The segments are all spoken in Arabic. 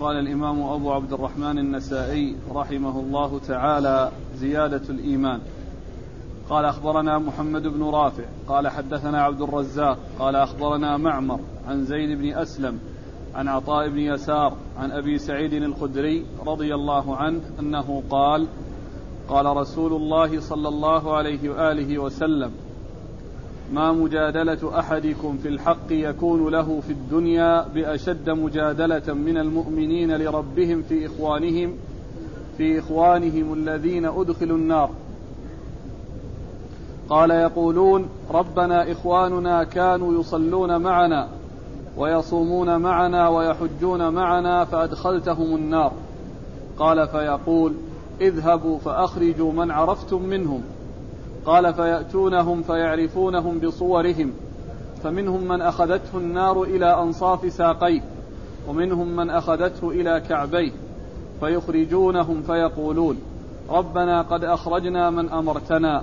قال الإمام أبو عبد الرحمن النسائي رحمه الله تعالى زيادة الإيمان. قال أخبرنا محمد بن رافع قال حدثنا عبد الرزاق قال أخبرنا معمر عن زيد بن أسلم عن عطاء بن يسار عن أبي سعيد الخدري رضي الله عنه أنه قال قال رسول الله صلى الله عليه وآله وسلم ما مجادلة أحدكم في الحق يكون له في الدنيا بأشد مجادلة من المؤمنين لربهم في إخوانهم في إخوانهم الذين أدخلوا النار. قال يقولون ربنا إخواننا كانوا يصلون معنا ويصومون معنا ويحجون معنا فأدخلتهم النار. قال فيقول اذهبوا فأخرجوا من عرفتم منهم. قال فيأتونهم فيعرفونهم بصورهم فمنهم من أخذته النار إلى أنصاف ساقيه ومنهم من أخذته إلى كعبيه فيخرجونهم فيقولون ربنا قد أخرجنا من أمرتنا.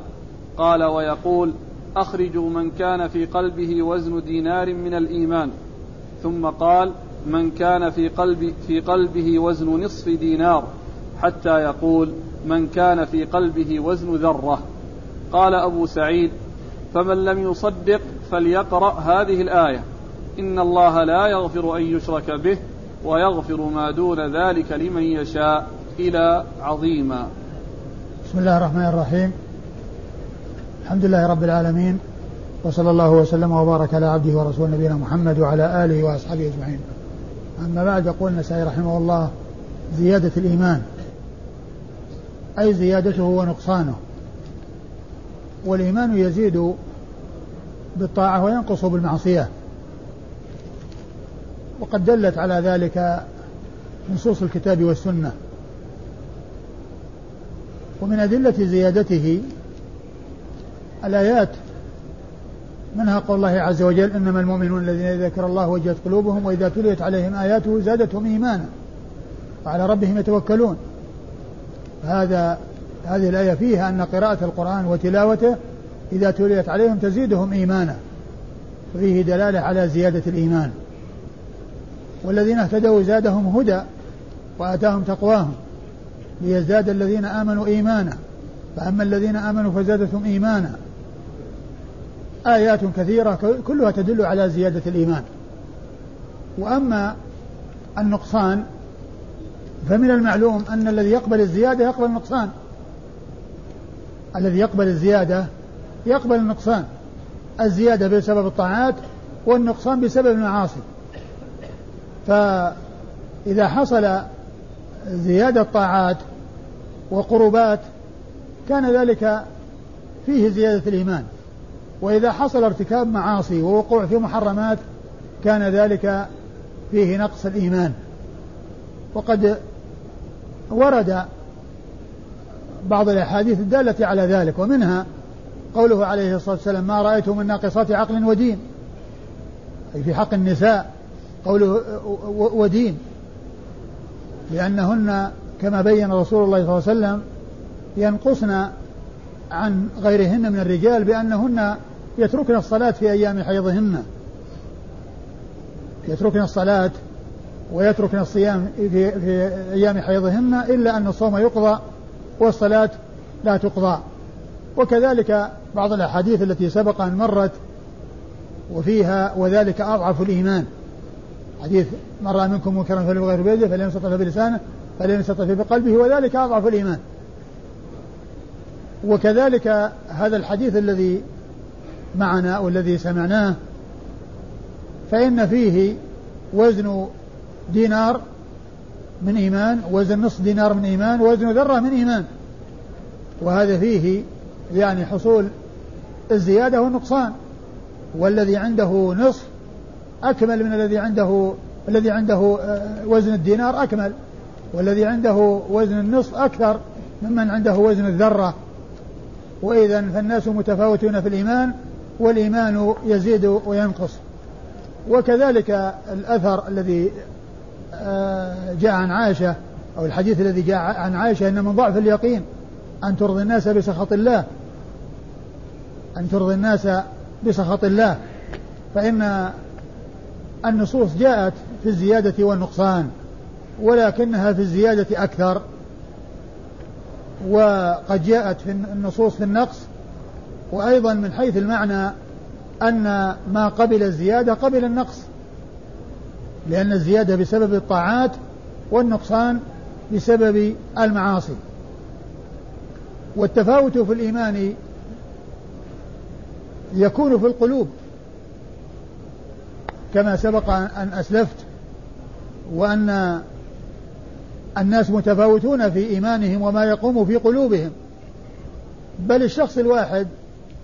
قال ويقول أخرجوا من كان في قلبه وزن دينار من الإيمان. ثم قال من كان في قلب في قلبه وزن نصف دينار حتى يقول من كان في قلبه وزن ذرة. قال أبو سعيد فمن لم يصدق فليقرأ هذه الآية إن الله لا يغفر أن يشرك به ويغفر ما دون ذلك لمن يشاء إلى عظيما بسم الله الرحمن الرحيم الحمد لله رب العالمين وصلى الله وسلم وبارك على عبده ورسوله نبينا محمد وعلى آله وأصحابه أجمعين. أما بعد يقول النسائي رحمه الله زيادة الإيمان أي زيادته ونقصانه. والإيمان يزيد بالطاعة وينقص بالمعصية. وقد دلت على ذلك نصوص الكتاب والسنة. ومن أدلة زيادته الآيات منها قول الله عز وجل إنما المؤمنون الذين ذكر الله وجهت قلوبهم وإذا تليت عليهم آياته زادتهم إيمانا وعلى ربهم يتوكلون هذا هذه الآية فيها أن قراءة القرآن وتلاوته إذا تليت عليهم تزيدهم إيمانا. وفيه دلالة على زيادة الإيمان. والذين اهتدوا زادهم هدى وآتاهم تقواهم ليزداد الذين آمنوا إيمانا. فأما الذين آمنوا فزادتهم إيمانا. آيات كثيرة كلها تدل على زيادة الإيمان. وأما النقصان فمن المعلوم أن الذي يقبل الزيادة يقبل النقصان. الذي يقبل الزيادة يقبل النقصان. الزيادة بسبب الطاعات والنقصان بسبب المعاصي. فإذا حصل زيادة طاعات وقربات كان ذلك فيه زيادة الإيمان. وإذا حصل ارتكاب معاصي ووقوع في محرمات كان ذلك فيه نقص الإيمان. وقد ورد بعض الأحاديث الدالة على ذلك ومنها قوله عليه الصلاة والسلام ما رأيت من ناقصات عقل ودين؟ أي في حق النساء قوله ودين. لأنهن كما بين رسول الله صلى الله عليه وسلم ينقصن عن غيرهن من الرجال بأنهن يتركن الصلاة في أيام حيضهن. يتركن الصلاة ويتركن الصيام في, في أيام حيضهن إلا أن الصوم يقضى والصلاة لا تقضى. وكذلك بعض الأحاديث التي سبق أن مرت وفيها وذلك أضعف الإيمان. حديث من رأى منكم منكرا فليغير بيده فلم يستطع بلسانه فلم يستطع بقلبه وذلك أضعف الإيمان. وكذلك هذا الحديث الذي معنا والذي سمعناه فإن فيه وزن دينار من إيمان وزن نصف دينار من إيمان وزن ذرة من إيمان. وهذا فيه يعني حصول الزيادة والنقصان. والذي عنده نصف أكمل من الذي عنده الذي عنده آه، وزن الدينار أكمل. والذي عنده وزن النصف أكثر ممن عنده وزن الذرة. وإذا فالناس متفاوتون في الإيمان والإيمان يزيد وينقص. وكذلك الأثر الذي جاء عن عائشة أو الحديث الذي جاء عن عائشة أن من ضعف اليقين أن ترضي الناس بسخط الله. أن ترضي الناس بسخط الله. فإن النصوص جاءت في الزيادة والنقصان ولكنها في الزيادة أكثر. وقد جاءت في النصوص في النقص. وأيضا من حيث المعنى أن ما قبل الزيادة قبل النقص. لأن الزيادة بسبب الطاعات والنقصان بسبب المعاصي. والتفاوت في الإيمان يكون في القلوب كما سبق أن أسلفت وأن الناس متفاوتون في إيمانهم وما يقوم في قلوبهم. بل الشخص الواحد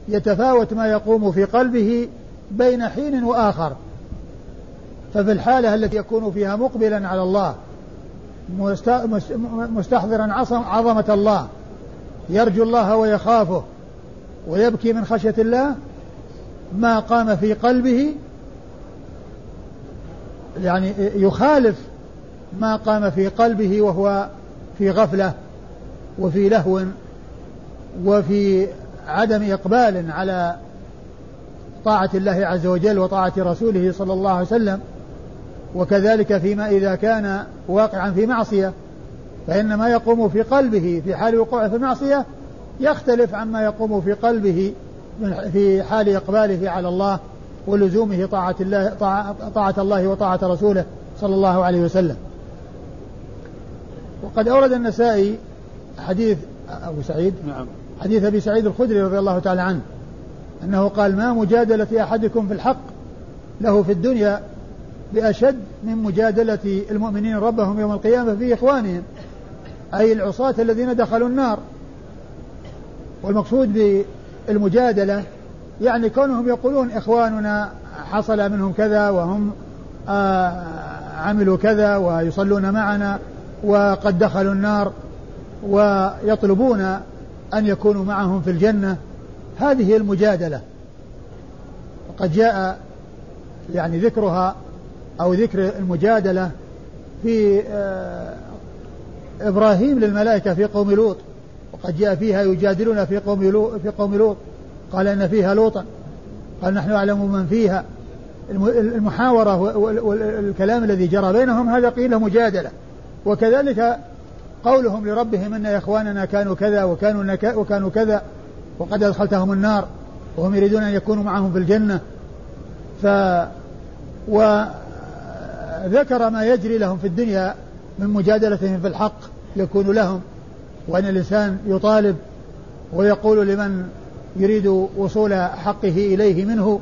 يتفاوت ما يقوم في قلبه بين حين وآخر. ففي الحالة التي يكون فيها مقبلا على الله مستحضرا عظمة الله يرجو الله ويخافه ويبكي من خشية الله ما قام في قلبه يعني يخالف ما قام في قلبه وهو في غفلة وفي لهو وفي عدم إقبال على طاعة الله عز وجل وطاعة رسوله صلى الله عليه وسلم. وكذلك فيما إذا كان واقعا في معصية فإن ما يقوم في قلبه في حال وقوعه في المعصية يختلف عما يقوم في قلبه في حال إقباله على الله ولزومه طاعة الله طاعة الله وطاعة رسوله صلى الله عليه وسلم. وقد أورد النسائي حديث أبو سعيد نعم حديث أبي سعيد الخدري رضي الله تعالى عنه أنه قال ما مجادلة أحدكم في الحق له في الدنيا بأشد من مجادلة المؤمنين ربهم يوم القيامة في إخوانهم أي العصاة الذين دخلوا النار. والمقصود بالمجادلة يعني كونهم يقولون إخواننا حصل منهم كذا وهم آه عملوا كذا ويصلون معنا وقد دخلوا النار ويطلبون أن يكونوا معهم في الجنة. هذه المجادلة. وقد جاء يعني ذكرها أو ذكر المجادلة في آه إبراهيم للملائكة في قوم لوط وقد جاء فيها يجادلون في قوم لوط في قوم لوط. قال إن فيها لوطا. قال نحن أعلم من فيها. المحاورة والكلام الذي جرى بينهم هذا قيل مجادلة. وكذلك قولهم لربهم إن إخواننا كانوا كذا وكانوا وكانوا كذا وقد أدخلتهم النار وهم يريدون أن يكونوا معهم في الجنة. ف وذكر ما يجري لهم في الدنيا من مجادلتهم في الحق يكون لهم وأن الإنسان يطالب ويقول لمن يريد وصول حقه إليه منه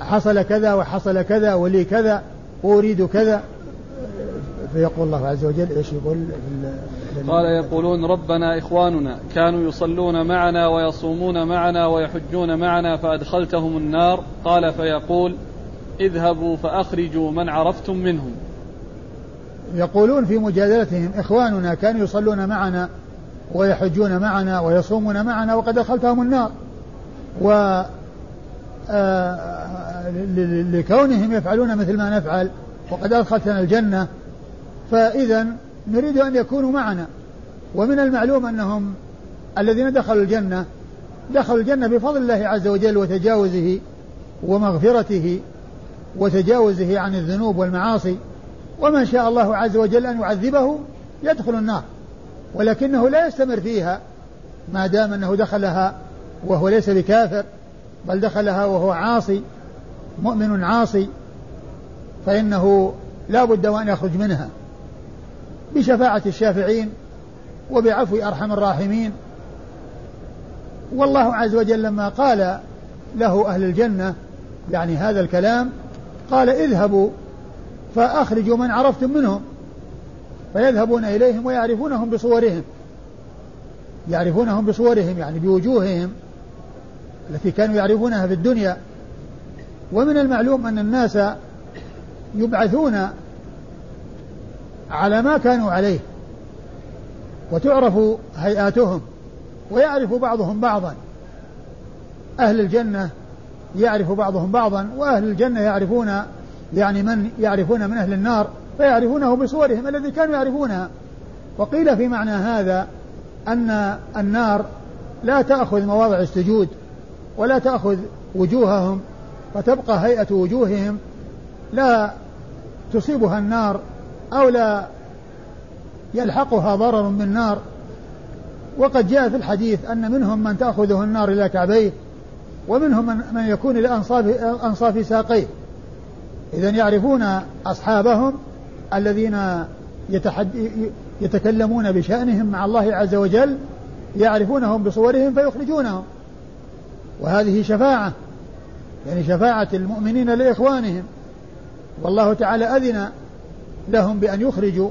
حصل كذا وحصل كذا ولي كذا وأريد كذا. فيقول الله عز وجل إيش يقول؟ قال يقولون ربنا إخواننا كانوا يصلون معنا ويصومون معنا ويحجون معنا فأدخلتهم النار. قال فيقول اذهبوا فأخرجوا من عرفتم منهم. يقولون في مجادلتهم إخواننا كانوا يصلون معنا ويحجون معنا ويصومون معنا وقد أدخلتهم النار. و آه، لكونهم يفعلون مثل ما نفعل وقد أدخلتنا الجنة. فإذا نريد أن يكونوا معنا. ومن المعلوم أنهم الذين دخلوا الجنة دخلوا الجنة بفضل الله عز وجل وتجاوزه ومغفرته وتجاوزه عن الذنوب والمعاصي ومن شاء الله عز وجل أن يعذبه يدخل النار ولكنه لا يستمر فيها ما دام أنه دخلها وهو ليس بكافر بل دخلها وهو عاصي مؤمن عاصي فإنه لا بد وأن يخرج منها. بشفاعة الشافعين وبعفو أرحم الراحمين. والله عز وجل لما قال له أهل الجنة يعني هذا الكلام قال اذهبوا فأخرجوا من عرفتم منهم فيذهبون إليهم ويعرفونهم بصورهم. يعرفونهم بصورهم يعني بوجوههم التي كانوا يعرفونها في الدنيا. ومن المعلوم أن الناس يبعثون على ما كانوا عليه وتعرف هيئاتهم ويعرف بعضهم بعضا. أهل الجنة يعرف بعضهم بعضا وأهل الجنة يعرفون يعني من يعرفون من أهل النار فيعرفونه بصورهم الذي كانوا يعرفونها وقيل في معنى هذا أن النار لا تأخذ مواضع السجود ولا تأخذ وجوههم فتبقى هيئة وجوههم لا تصيبها النار أو لا يلحقها ضرر من نار وقد جاء في الحديث أن منهم من تأخذه النار إلى كعبيه ومنهم من, من يكون إلى أنصاف, أنصاف ساقيه. إذا يعرفون أصحابهم الذين يتحد يتكلمون بشأنهم مع الله عز وجل يعرفونهم بصورهم فيخرجونهم. وهذه شفاعة يعني شفاعة المؤمنين لإخوانهم. والله تعالى أذن لهم بأن يخرجوا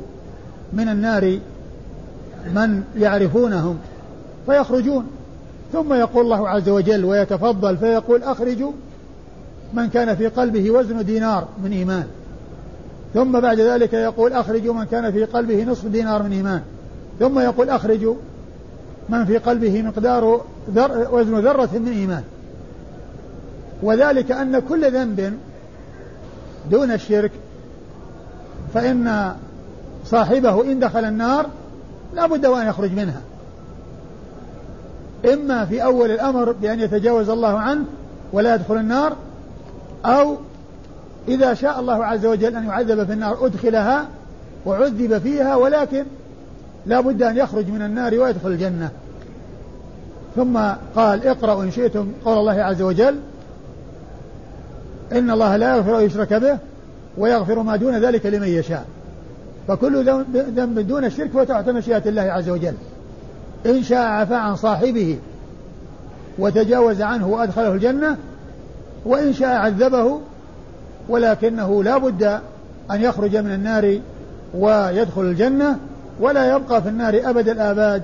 من النار من يعرفونهم فيخرجون. ثم يقول الله عز وجل ويتفضل فيقول أخرجوا من كان في قلبه وزن دينار من إيمان. ثم بعد ذلك يقول أخرجوا من كان في قلبه نصف دينار من إيمان. ثم يقول أخرجوا من في قلبه مقدار ذر وزن ذرة من إيمان. وذلك أن كل ذنب دون الشرك فإن صاحبه إن دخل النار لا بد وأن يخرج منها. إما في أول الأمر بأن يتجاوز الله عنه ولا يدخل النار أو إذا شاء الله عز وجل أن يعذب في النار أدخلها وعذب فيها ولكن لا بد أن يخرج من النار ويدخل الجنة. ثم قال اقرأوا إن شئتم قول الله عز وجل إن الله لا يغفر أن يشرك به ويغفر ما دون ذلك لمن يشاء. فكل ذنب دون الشرك فهو تحت مشيئة الله عز وجل. إن شاء عفى عن صاحبه وتجاوز عنه وأدخله الجنة وإن شاء عذبه ولكنه لا بد أن يخرج من النار ويدخل الجنة ولا يبقى في النار أبد الآباد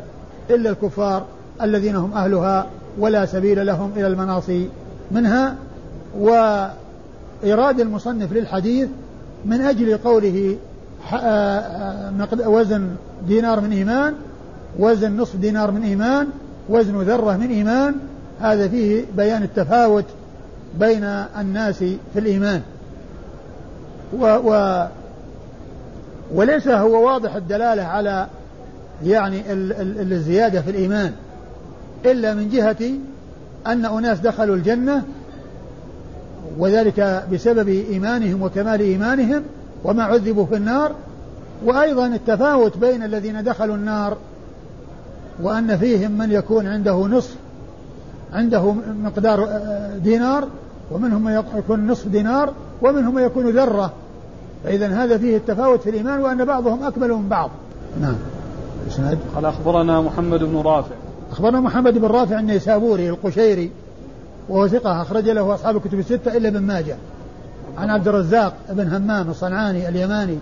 إلا الكفار الذين هم أهلها ولا سبيل لهم إلى المناصي منها. وإيراد المصنف للحديث من أجل قوله آه، آه، وزن دينار من إيمان وزن نصف دينار من إيمان وزن ذرة من إيمان هذا فيه بيان التفاوت بين الناس في الإيمان. و و وليس هو واضح الدلالة على يعني ال ال الزيادة في الإيمان إلا من جهة أن أناس دخلوا الجنة وذلك بسبب إيمانهم وكمال إيمانهم وما عذبوا في النار. وأيضا التفاوت بين الذين دخلوا النار وأن فيهم من يكون عنده نصف عنده مقدار آه، دينار ومنهم من يكون نصف دينار ومنهم من يكون ذرة. فإذا هذا فيه التفاوت في الإيمان وأن بعضهم أكمل من بعض. نعم. إسناد؟ قال أخبرنا محمد بن رافع. أخبرنا محمد بن رافع النيسابوري القشيري وهو ثقة أخرج له أصحاب الكتب الستة إلا ابن ماجه. عن عبد الرزاق بن همام الصنعاني اليماني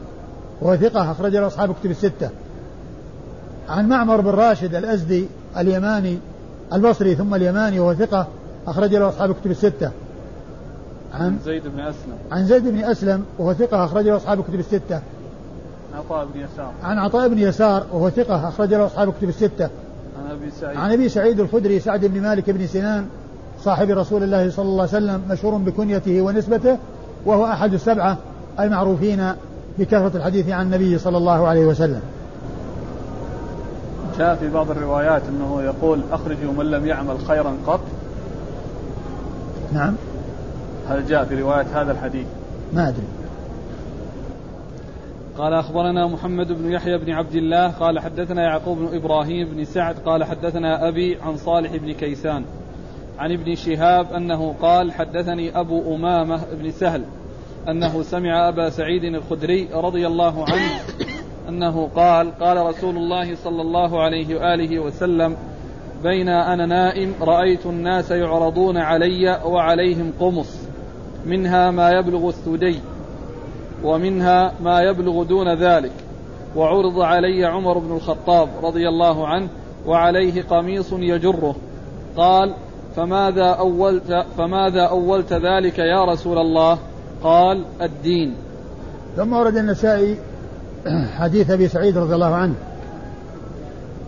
وهو ثقة أخرج له أصحاب الكتب الستة. عن معمر بن راشد الأزدي اليماني البصري ثم اليماني وهو ثقة أخرج له أصحاب الكتب الستة. عن زيد بن أسلم. عن زيد بن أسلم وهو ثقة أخرج له أصحاب الكتب الستة. عطاء بن يسار. عن عطاء بن يسار وهو ثقة أخرج له أصحاب الكتب الستة. عن أبي سعيد. عن أبي سعيد الخدري سعد بن مالك بن سنان صاحب رسول الله صلى الله عليه وسلم مشهور بكنيته ونسبته وهو أحد السبعة المعروفين بكثرة الحديث عن النبي صلى الله عليه وسلم. جاء في بعض الروايات أنه يقول أخرجوا من لم يعمل خيرا قط. نعم. هل جاء في رواية هذا الحديث؟ ما أدري. قال أخبرنا محمد بن يحيى بن عبد الله قال حدثنا يعقوب بن إبراهيم بن سعد قال حدثنا أبي عن صالح بن كيسان عن ابن شهاب أنه قال حدثني أبو أمامة بن سهل أنه سمع أبا سعيد الخدري رضي الله عنه أنه قال قال رسول الله صلى الله عليه وآله وسلم بين أنا نائم رأيت الناس يعرضون علي وعليهم قمص منها ما يبلغ الثدي ومنها ما يبلغ دون ذلك وعرض علي عمر بن الخطاب رضي الله عنه وعليه قميص يجره قال فماذا أولت فماذا أولت ذلك يا رسول الله؟ قال الدين. ثم ورد النسائي حديث أبي سعيد رضي الله عنه.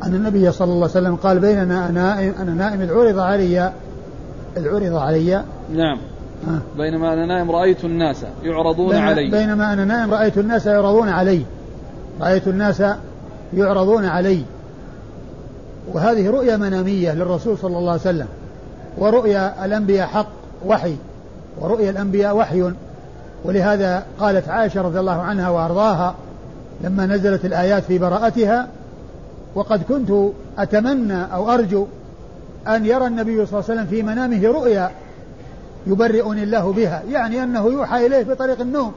أن النبي صلى الله عليه وسلم قال بيننا أنا أنا نائم إذ عرض علي إذ عرض علي. نعم. آه. بينما أنا نائم رأيت الناس يعرضون بين علي. بينما أنا نائم رأيت الناس يعرضون علي. رأيت الناس يعرضون علي. وهذه رؤيا منامية للرسول صلى الله عليه وسلم. ورؤيا الأنبياء حق وحي. ورؤيا الأنبياء وحي. ولهذا قالت عائشة رضي الله عنها وأرضاها لما نزلت الآيات في براءتها وقد كنت أتمنى أو أرجو أن يرى النبي صلى الله عليه وسلم في منامه رؤيا يبرئني الله بها يعني أنه يوحى إليه بطريق النوم.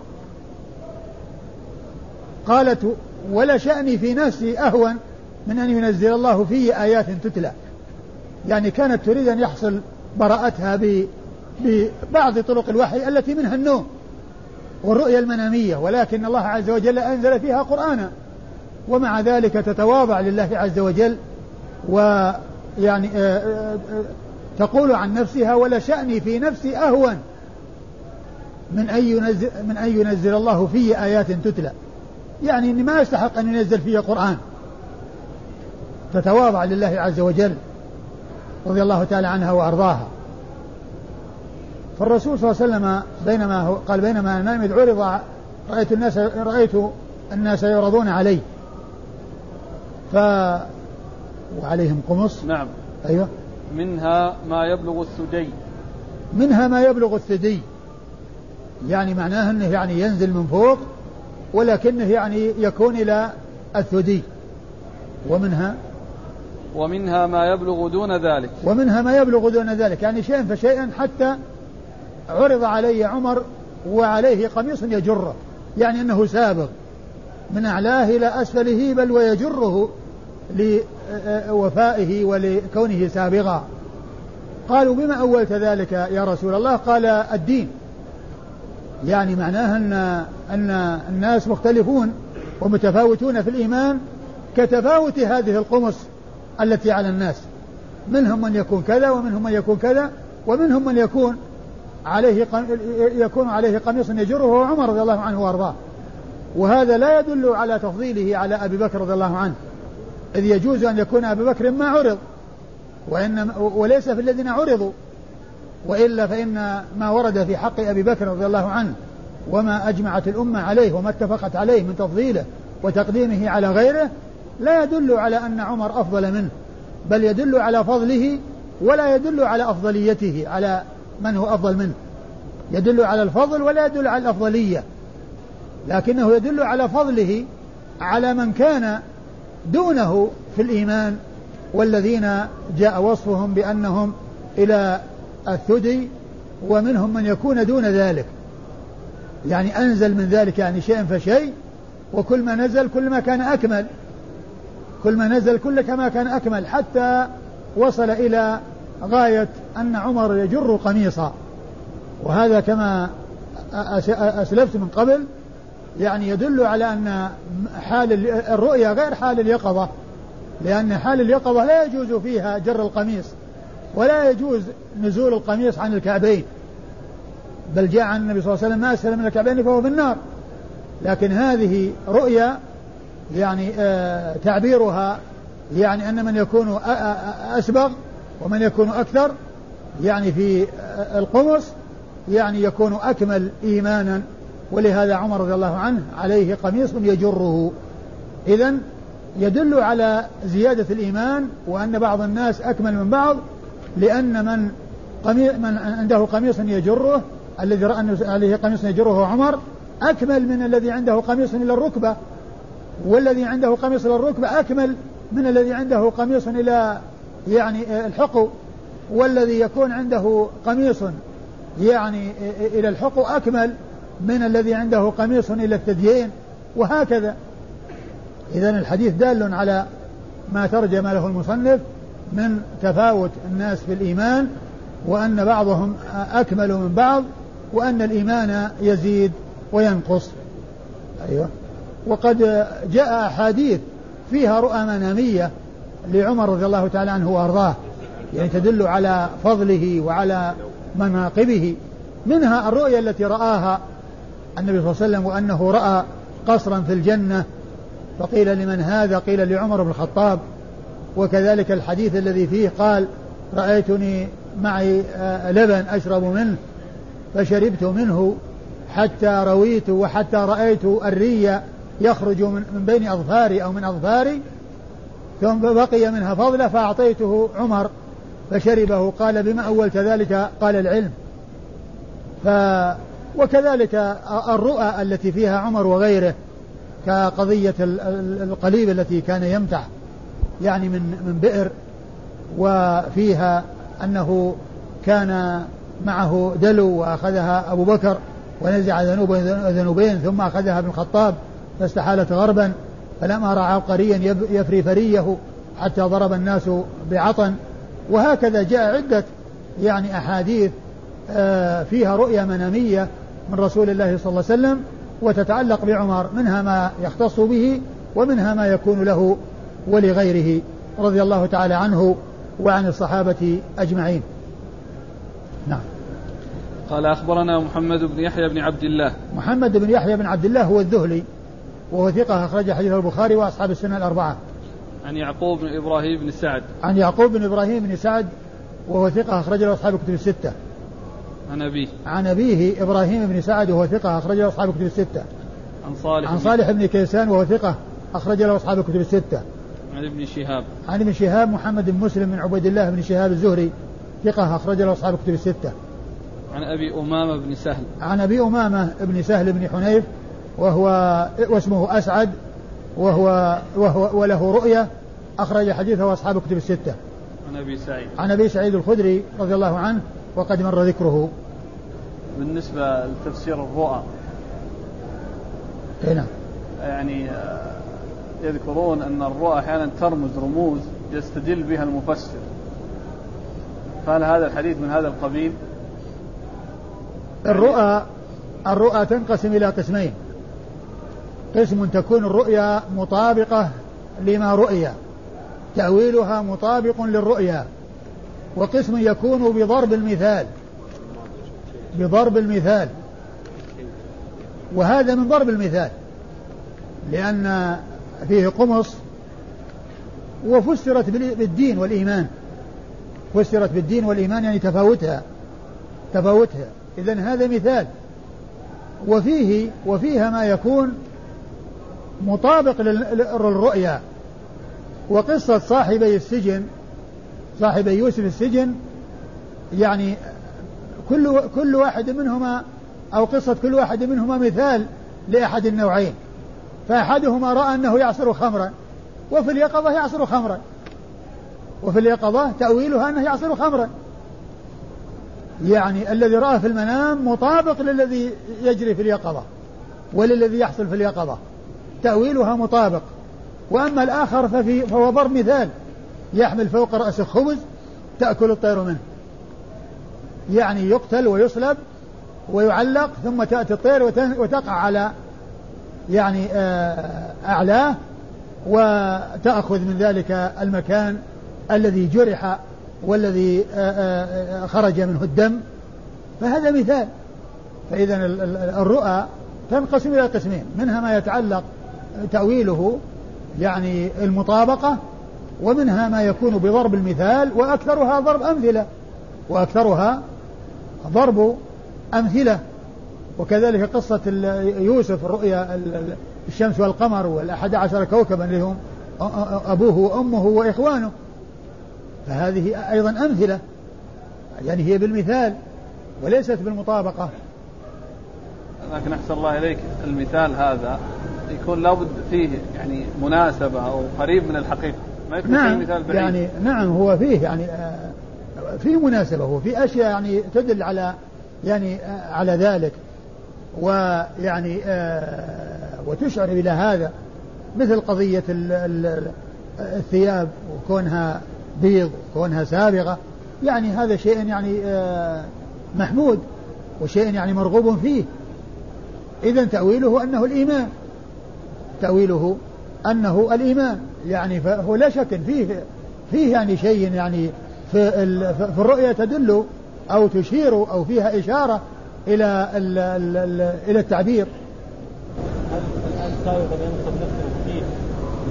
قالت ولا شأني في نفسي أهون من أن ينزل الله في آيات تتلى. يعني كانت تريد أن يحصل براءتها ببعض طرق الوحي التي منها النوم. والرؤيا المنامية ولكن الله عز وجل أنزل فيها قرآنا. ومع ذلك تتواضع لله عز وجل ويعني آه، آه، آه، تقول عن نفسها ولا شأني في نفسي أهون. من أن ينزل من أن ينزل الله في آيات تتلى. يعني إني ما أستحق أن ينزل في قرآن. تتواضع لله عز وجل رضي الله تعالى عنها وأرضاها. فالرسول صلى الله عليه وسلم بينما هو قال بينما نام إذ عرض رأيت الناس رأيت الناس يعرضون علي. ف وعليهم قمص. نعم. أيوه. منها ما يبلغ الثدي. منها ما يبلغ الثدي. يعني معناه إنه يعني ينزل من فوق ولكنه يعني يكون إلى الثدي. ومنها؟ ومنها ما يبلغ دون ذلك. ومنها ما يبلغ دون ذلك. يعني شيئا فشيئا حتى عرض علي عمر وعليه قميص يجره يعني إنه سابق. من أعلاه إلى أسفله بل ويجره لوفائه ولكونه سابغا قالوا بما أولت ذلك يا رسول الله؟ قال الدين. يعني معناه أن أن الناس مختلفون ومتفاوتون في الإيمان كتفاوت هذه القمص التي على الناس. منهم من يكون كذا ومنهم من يكون كذا ومنهم من يكون عليه يكون عليه قميص يجره عمر رضي الله عنه وأرضاه. وهذا لا يدل على تفضيله على أبي بكر رضي الله عنه. إذ يجوز أن يكون أبي بكر ما عرض وان وليس في الذين عرضوا. وإلا فإن ما ورد في حق أبي بكر رضي الله عنه وما أجمعت الأمة عليه وما اتفقت عليه من تفضيله وتقديمه على غيره لا يدل على أن عمر أفضل منه بل يدل على فضله ولا يدل على أفضليته على من هو أفضل منه؟ يدل على الفضل ولا يدل على الأفضلية. لكنه يدل على فضله على من كان دونه في الإيمان والذين جاء وصفهم بأنهم إلى الثدي ومنهم من يكون دون ذلك. يعني أنزل من ذلك يعني شيئا فشيء وكل ما نزل كل ما كان أكمل. كل ما نزل كل كما كان أكمل حتى وصل إلى غاية أن عمر يجر قميصا. وهذا كما أسلفت من قبل يعني يدل على أن حال الرؤيا غير حال اليقظة. لأن حال اليقظة لا يجوز فيها جر القميص ولا يجوز نزول القميص عن الكعبين. بل جاء عن النبي صلى الله عليه وسلم ما أسفل من الكعبين فهو في النار. لكن هذه رؤيا يعني آه تعبيرها يعني أن من يكون أسبغ ومن يكون أكثر يعني في القمص يعني يكون أكمل إيمانا ولهذا عمر رضي الله عنه عليه قميص يجره. إذا يدل على زيادة الإيمان وأن بعض الناس أكمل من بعض لأن من قميص من عنده قميص يجره الذي رأى أن عليه قميص يجره عمر أكمل من الذي عنده قميص إلى الركبة. والذي عنده قميص إلى الركبة أكمل من الذي عنده قميص إلى يعني الحقو والذي يكون عنده قميص يعني إلى الحقو أكمل من الذي عنده قميص إلى الثديين وهكذا. إذا الحديث دال على ما ترجم له المصنف من تفاوت الناس في الإيمان وأن بعضهم أكمل من بعض وأن الإيمان يزيد وينقص. أيوة. وقد جاء أحاديث فيها رؤى منامية لعمر رضي الله تعالى عنه وأرضاه يعني تدل على فضله وعلى مناقبه. منها الرؤيا التي رآها النبي صلى الله عليه وسلم وأنه رأى قصرا في الجنة فقيل لمن هذا؟ قيل لعمر بن الخطاب. وكذلك الحديث الذي فيه قال رأيتني معي آه، لبن أشرب منه فشربت منه حتى رويت وحتى رأيت الري يخرج من بين أظفاري أو من أظفاري ثم بقي منها فضلة فأعطيته عمر فشربه قال بما أولت ذلك؟ قال العلم. ف وكذلك الرؤى التي فيها عمر وغيره كقضية القليب التي كان يمتح يعني من من بئر وفيها أنه كان معه دلو وأخذها أبو بكر ونزع ذنوب ذنوبين ثم أخذها ابن الخطاب فاستحالت غربا. فلما رأى عبقريا يفري فريه حتى ضرب الناس بعطن. وهكذا جاء عدة يعني أحاديث آه، فيها رؤيا منامية من رسول الله صلى الله عليه وسلم وتتعلق بعمر منها ما يختص به ومنها ما يكون له ولغيره. رضي الله تعالى عنه وعن الصحابة أجمعين. نعم. قال أخبرنا محمد بن يحيى بن عبد الله. محمد بن يحيى بن عبد الله هو الذهلي. وهو ثقة أخرج حديث البخاري وأصحاب السنة الأربعة. عن يعقوب بن إبراهيم بن سعد. عن يعقوب بن إبراهيم بن سعد وهو ثقة أخرج له أصحاب الكتب الستة. عن أبيه. عن أبيه إبراهيم بن سعد وهو ثقة أخرج له أصحاب الكتب الستة. عن صالح عن صالح بن كيسان وهو ثقة أخرج له أصحاب الكتب الستة. عن ابن شهاب. عن ابن شهاب محمد بن مسلم بن عبيد الله بن شهاب الزهري ثقة أخرج له أصحاب الكتب الستة. عن أبي أمامة بن سهل. عن أبي أمامة بن سهل بن حنيف وهو واسمه أسعد وهو وهو وله رؤية أخرج حديثه أصحاب الكتب الستة. عن أبي سعيد. عن أبي سعيد الخدري رضي الله عنه وقد مر ذكره. بالنسبة لتفسير الرؤى. نعم. يعني آه، يذكرون أن الرؤى أحيانا ترمز رموز يستدل بها المفسر. فهل هذا الحديث من هذا القبيل؟ الرؤى الرؤى تنقسم إلى قسمين. قسم تكون الرؤيا مطابقة لما رؤي تأويلها مطابق للرؤيا. وقسم يكون بضرب المثال. بضرب المثال. وهذا من ضرب المثال. لأن فيه قمص. وفسرت بالدين والإيمان. فسرت بالدين والإيمان يعني تفاوتها. تفاوتها. إذا هذا مثال. وفيه وفيها ما يكون مطابق للرؤيا. وقصة صاحبي السجن صاحبي يوسف السجن يعني كل كل واحد منهما أو قصة كل واحد منهما مثال لأحد النوعين. فأحدهما رأى أنه يعصر خمرا وفي اليقظة يعصر خمرا. وفي اليقظة تأويلها أنه يعصر خمرا. يعني الذي رأى في المنام مطابق للذي يجري في اليقظة وللذي يحصل في اليقظة. تأويلها مطابق. وأما الآخر ففي فهو ضرب مثال. يحمل فوق رأسه خبز تأكل الطير منه. يعني يقتل ويصلب ويعلق ثم تأتي الطير وتقع على يعني آه، أعلاه وتأخذ من ذلك المكان الذي جرح والذي آه، آه، خرج منه الدم. فهذا مثال. فإذا الرؤى تنقسم إلى قسمين. منها ما يتعلق تأويله يعني المطابقة ومنها ما يكون بضرب المثال وأكثرها ضرب أمثلة وأكثرها ضرب أمثلة. وكذلك قصة يوسف الرؤيا الشمس والقمر والأحد عشر كوكبا اللي هم أبوه وأمه وإخوانه. فهذه أيضا أمثلة يعني هي بالمثال وليست بالمطابقة. لكن أحسن الله إليك المثال هذا يكون لابد فيه يعني مناسبة أو قريب من الحقيقة. ما يكون نعم فيه مثال بعيد. يعني نعم هو فيه يعني آه في مناسبة وفي أشياء يعني تدل على يعني آه على ذلك. ويعني آه وتشعر إلى هذا مثل قضية الثياب وكونها بيض وكونها سابغة. يعني هذا شيء يعني محمود وشيء يعني مرغوب فيه. إذا تأويله أنه الإيمان. تأويله أنه الإيمان يعني فهو لا شك فيه فيه يعني شيء يعني في, في الرؤيا تدل أو تشير أو فيها إشارة إلى ال ال ال إلى التعبير الآن ينصب نفسه فيه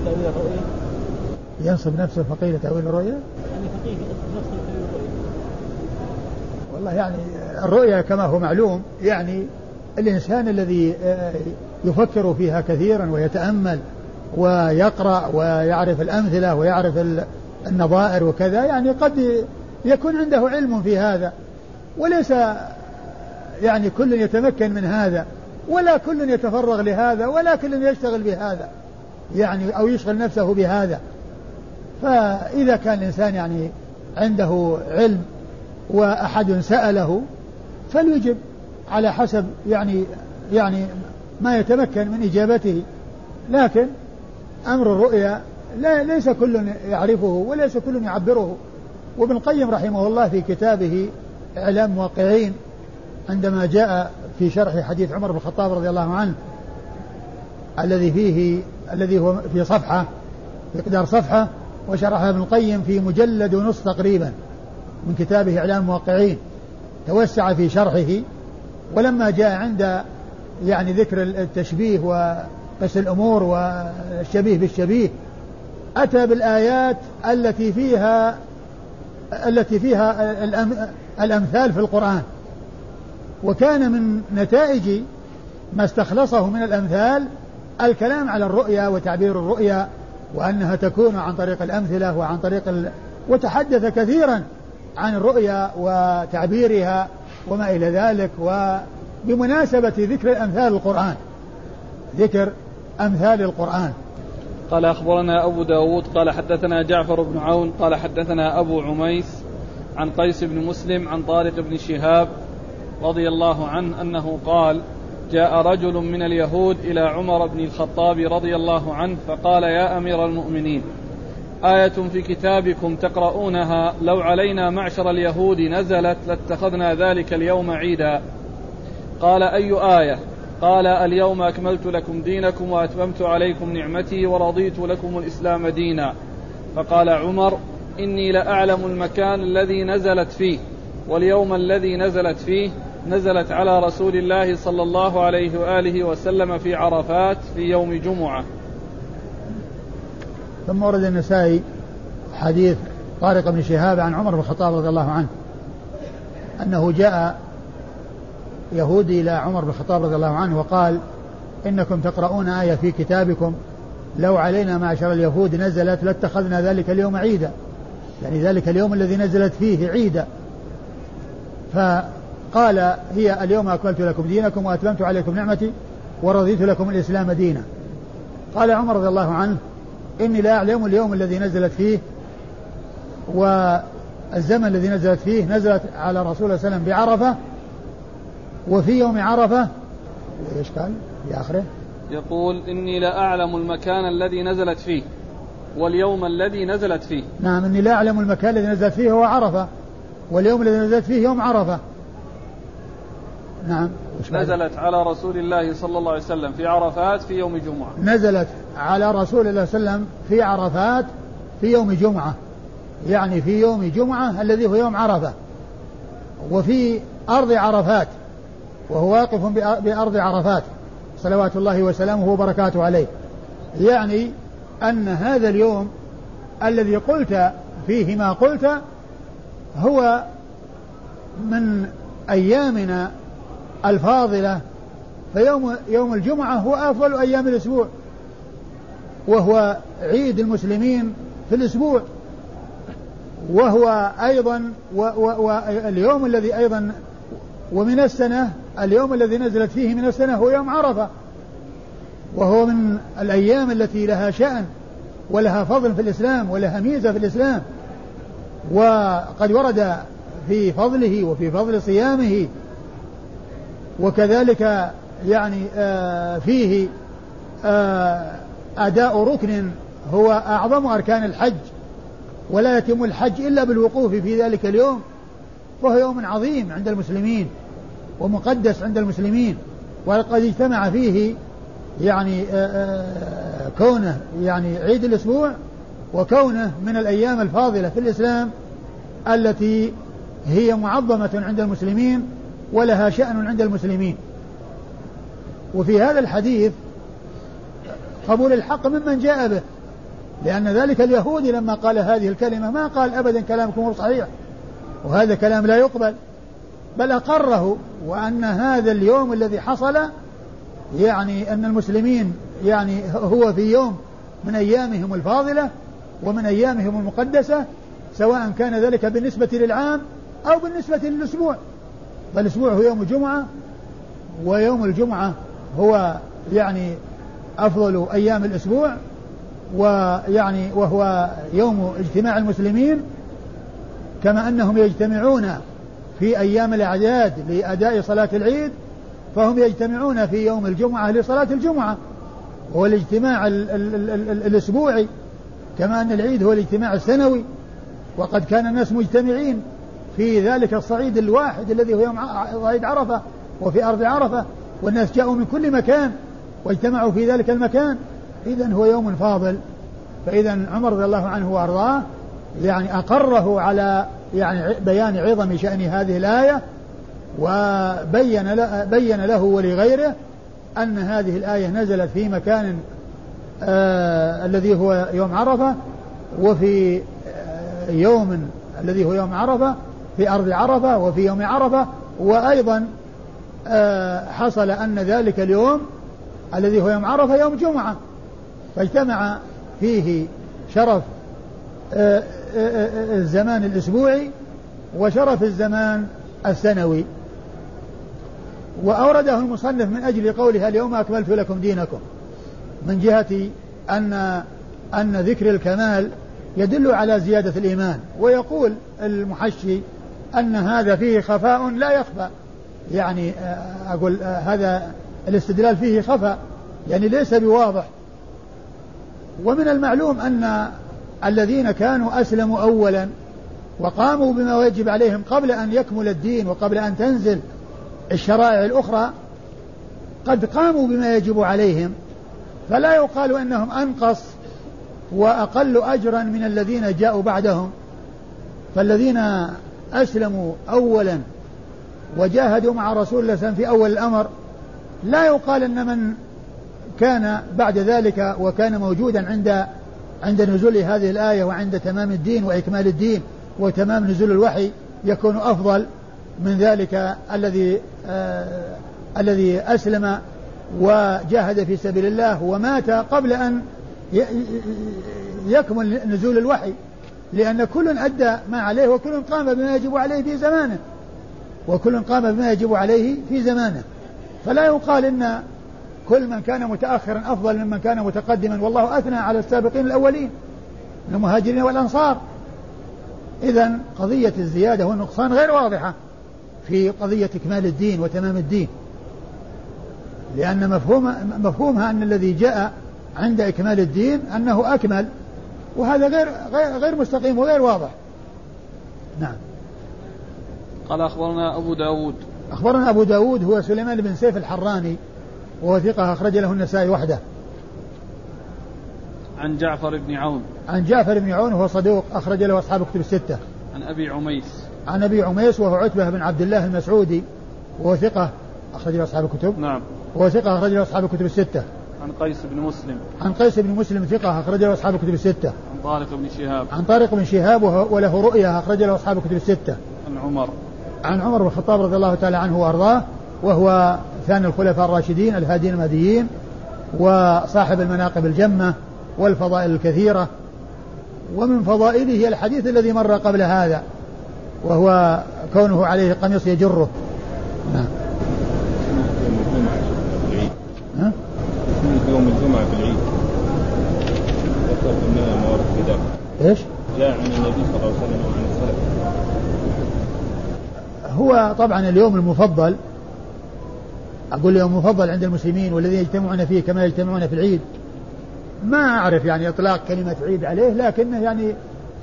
بتأويل الرؤيا ينصب نفسه فقيه لتأويل الرؤيا؟ يعني فقيه ينصب نفسه لتأويل الرؤيا والله يعني الرؤيا كما هو معلوم يعني الإنسان الذي آه، يفكر فيها كثيرا ويتأمل ويقرأ ويعرف الأمثلة ويعرف النظائر وكذا. يعني قد يكون عنده علم في هذا وليس يعني كل يتمكن من هذا ولا كل يتفرغ لهذا ولا كل يشتغل بهذا يعني أو يشغل نفسه بهذا. فإذا كان الإنسان يعني عنده علم وأحد سأله فليجب على حسب يعني يعني ما يتمكن من إجابته. لكن أمر الرؤيا لا ليس كل يعرفه وليس كل يعبره. وابن القيم رحمه الله في كتابه إعلام موقعين عندما جاء في شرح حديث عمر بن الخطاب رضي الله عنه الذي فيه الذي هو في صفحة مقدار صفحة وشرحها ابن القيم في مجلد ونصف تقريبا من كتابه إعلام الموقعين توسع في شرحه ولما جاء عند يعني ذكر التشبيه وقس الأمور والشبيه بالشبيه. أتى بالآيات التي فيها التي فيها الأمثال في القرآن. وكان من نتائج ما استخلصه من الأمثال الكلام على الرؤيا وتعبير الرؤيا وأنها تكون عن طريق الأمثلة وعن طريق ال... وتحدث كثيرا عن الرؤيا وتعبيرها وما إلى ذلك وبمناسبة ذكر الأمثال القرآن. ذكر أمثال القرآن. قال أخبرنا أبو داود قال حدثنا جعفر بن عون قال حدثنا أبو عميس عن قيس بن مسلم عن طارق بن شهاب رضي الله عنه أنه قال جاء رجل من اليهود إلى عمر بن الخطاب رضي الله عنه فقال يا أمير المؤمنين آية في كتابكم تقرؤونها؟ لو علينا معشر اليهود نزلت لاتخذنا ذلك اليوم عيدا. قال أي آية؟ قال اليوم أكملت لكم دينكم وأتممت عليكم نعمتي ورضيت لكم الإسلام دينا. فقال عمر إني لأعلم المكان الذي نزلت فيه واليوم الذي نزلت فيه نزلت على رسول الله صلى الله عليه وآله وسلم في عرفات في يوم جمعة. ثم ورد النسائي حديث طارق بن شهاب عن عمر بن الخطاب رضي الله عنه أنه جاء يهودي إلى عمر بن الخطاب رضي الله عنه وقال إنكم تقرؤون آية في كتابكم لو علينا معشر اليهود نزلت لاتخذنا ذلك اليوم عيدا. يعني ذلك اليوم الذي نزلت فيه عيدا. فقال هي اليوم أكملت لكم دينكم وأتممت عليكم نعمتي ورضيت لكم الإسلام دينا. قال عمر رضي الله عنه إني لا أعلم اليوم الذي نزلت فيه والزمن الذي نزلت فيه نزلت على رسول الله صلى الله عليه وسلم بعرفة وفي يوم عرفة إيش قال؟ في آخره. يقول إني لا أعلم المكان الذي نزلت فيه واليوم الذي نزلت فيه. نعم إني لا أعلم المكان الذي نزلت فيه هو عرفة واليوم الذي نزلت فيه يوم عرفة. نعم نزلت على رسول الله صلى الله عليه وسلم في عرفات في يوم جمعة. نزلت على رسول الله صلى الله عليه وسلم في عرفات في يوم جمعة. يعني في يوم جمعة الذي هو يوم عرفة. وفي أرض عرفات. وهو واقف بأرض عرفات صلوات الله وسلامه وبركاته عليه. يعني أن هذا اليوم الذي قلت فيه ما قلت هو من أيامنا الفاضلة فيوم يوم الجمعة هو أفضل أيام الأسبوع وهو عيد المسلمين في الأسبوع. وهو أيضا واليوم الذي أيضا ومن السنة اليوم الذي نزلت فيه من السنة هو يوم عرفة. وهو من الأيام التي لها شأن ولها فضل في الإسلام ولها ميزة في الإسلام. وقد ورد في فضله وفي فضل صيامه. وكذلك يعني آه فيه آه أداء ركن هو أعظم أركان الحج. ولا يتم الحج إلا بالوقوف في ذلك اليوم. وهو يوم عظيم عند المسلمين. ومقدس عند المسلمين وقد اجتمع فيه يعني آه، آه، كونه يعني عيد الأسبوع وكونه من الأيام الفاضلة في الإسلام التي هي معظمة عند المسلمين ولها شأن عند المسلمين. وفي هذا الحديث قبول الحق ممن جاء به لأن ذلك اليهودي لما قال هذه الكلمة ما قال أبدا كلامكم صحيح وهذا كلام لا يقبل. بل أقره وأن هذا اليوم الذي حصل يعني أن المسلمين يعني هو في يوم من أيامهم الفاضلة ومن أيامهم المقدسة سواء كان ذلك بالنسبة للعام أو بالنسبة للأسبوع. فالأسبوع هو يوم الجمعة ويوم الجمعة هو يعني أفضل أيام الأسبوع ويعني وهو يوم اجتماع المسلمين كما أنهم يجتمعون في أيام الأعياد لأداء صلاة العيد فهم يجتمعون في يوم الجمعة لصلاة الجمعة. هو الاجتماع ال ال ال ال الأسبوعي كما أن العيد هو الاجتماع السنوي. وقد كان الناس مجتمعين في ذلك الصعيد الواحد الذي هو يوم صعيد عرفة وفي أرض عرفة والناس جاءوا من كل مكان واجتمعوا في ذلك المكان. إذا هو يوم فاضل. فإذا عمر رضي الله عنه وأرضاه يعني أقره على يعني بيان عظم شأن هذه الآية وبين بين له ولغيره أن هذه الآية نزلت في مكان آه الذي هو يوم عرفة وفي آه يوم الذي هو يوم عرفة في أرض عرفة وفي يوم عرفة. وأيضا آه حصل أن ذلك اليوم الذي هو يوم عرفة يوم جمعة. فاجتمع فيه شرف آه، الزمان الأسبوعي وشرف الزمان السنوي. وأورده المصنف من أجل قولها اليوم أكملت لكم دينكم من جهة أن أن ذكر الكمال يدل على زيادة الإيمان. ويقول المحشي أن هذا فيه خفاء لا يخفى. يعني أقول هذا الاستدلال فيه خفاء يعني ليس بواضح. ومن المعلوم أن الذين كانوا أسلموا أولا وقاموا بما يجب عليهم قبل أن يكمل الدين وقبل أن تنزل الشرائع الأخرى قد قاموا بما يجب عليهم. فلا يقال أنهم أنقص وأقل أجرا من الذين جاءوا بعدهم. فالذين أسلموا أولا وجاهدوا مع رسول الله في أول الأمر لا يقال أن من كان بعد ذلك وكان موجودا عند عند نزول هذه الآية وعند تمام الدين وإكمال الدين وتمام نزول الوحي يكون أفضل من ذلك الذي آه الذي أسلم وجاهد في سبيل الله ومات قبل أن يكمل نزول الوحي. لأن كل أدى ما عليه وكل قام بما يجب عليه في زمانه. وكل قام بما يجب عليه في زمانه. فلا يقال إن كل من كان متأخرا أفضل ممن كان متقدما. والله أثنى على السابقين الأولين المهاجرين والأنصار. إذا قضية الزيادة والنقصان غير واضحة في قضية إكمال الدين وتمام الدين. لأن مفهوم مفهومها أن الذي جاء عند إكمال الدين أنه أكمل وهذا غير غير غير مستقيم وغير واضح. نعم. قال أخبرنا أبو داود. أخبرنا أبو داود هو سليمان بن سيف الحراني. وهو ثقة أخرج له النسائي وحده. عن جعفر بن عون. عن جعفر بن عون وهو صدوق أخرج له أصحاب كتب الستة. عن أبي عميس. عن أبي عميس وهو عتبة بن عبد الله المسعودي وهو ثقة أخرج له أصحاب الكتب. نعم. وهو ثقة أخرج له أصحاب الكتب الستة. عن قيس بن مسلم. عن قيس بن مسلم ثقة أخرج له أصحاب الكتب الستة. عن طارق بن شهاب. عن طارق بن شهاب وله رؤيا أخرج له أصحاب الكتب الستة. عن عمر. عن عمر بن الخطاب رضي الله تعالى عنه وأرضاه وهو ثاني الخلفاء الراشدين الهادين المهديين وصاحب المناقب الجمة والفضائل الكثيرة. ومن فضائله الحديث الذي مر قبل هذا وهو كونه عليه قميص يجره. نعم. ها؟ يوم الجمعة في العيد. ذكر أنها موارد في إيش؟ جاء عن النبي صلى الله عليه وسلم وعن السلف. هو طبعا اليوم المفضل أقول يوم مفضل عند المسلمين والذين يجتمعون فيه كما يجتمعون في العيد. ما أعرف يعني إطلاق كلمة عيد عليه لكنه يعني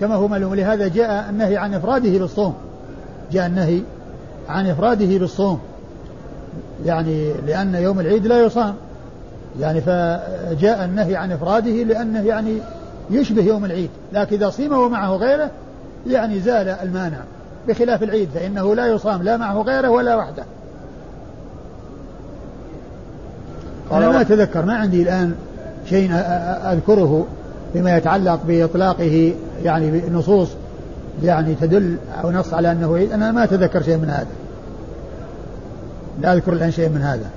كما هو معلوم لهذا جاء النهي عن إفراده بالصوم. جاء النهي عن إفراده بالصوم. يعني لأن يوم العيد لا يصام. يعني فجاء النهي عن إفراده لأنه يعني يشبه يوم العيد. لكن إذا صيم ومعه غيره يعني زال المانع. بخلاف العيد فإنه لا يصام لا معه غيره ولا وحده. ما أتذكر ما عندي الآن شيء أذكره فيما يتعلق بإطلاقه يعني بنصوص يعني تدل أو نص على أنه عيد أنا ما أتذكر شيء من هذا. لا أذكر الآن شيء من هذا.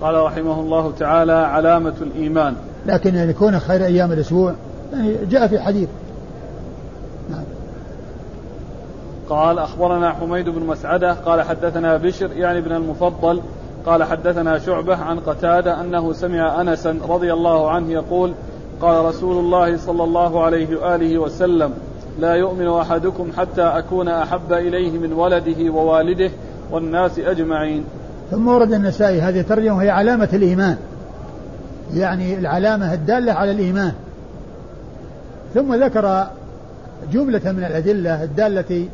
قال رحمه الله تعالى علامة الإيمان. لكن يعني كون خير أيام الأسبوع يعني جاء في حديث نعم. قال أخبرنا حميد بن مسعدة قال حدثنا بشر يعني بن المفضل قال حدثنا شعبة عن قتادة أنه سمع أنسا رضي الله عنه يقول قال رسول الله صلى الله عليه وآله وسلم لا يؤمن أحدكم حتى أكون أحب إليه من ولده ووالده والناس أجمعين. ثم ورد النسائي هذه الترجمة وهي علامة الإيمان. يعني العلامة الدالة على الإيمان. ثم ذكر جملة من الأدلة الدالة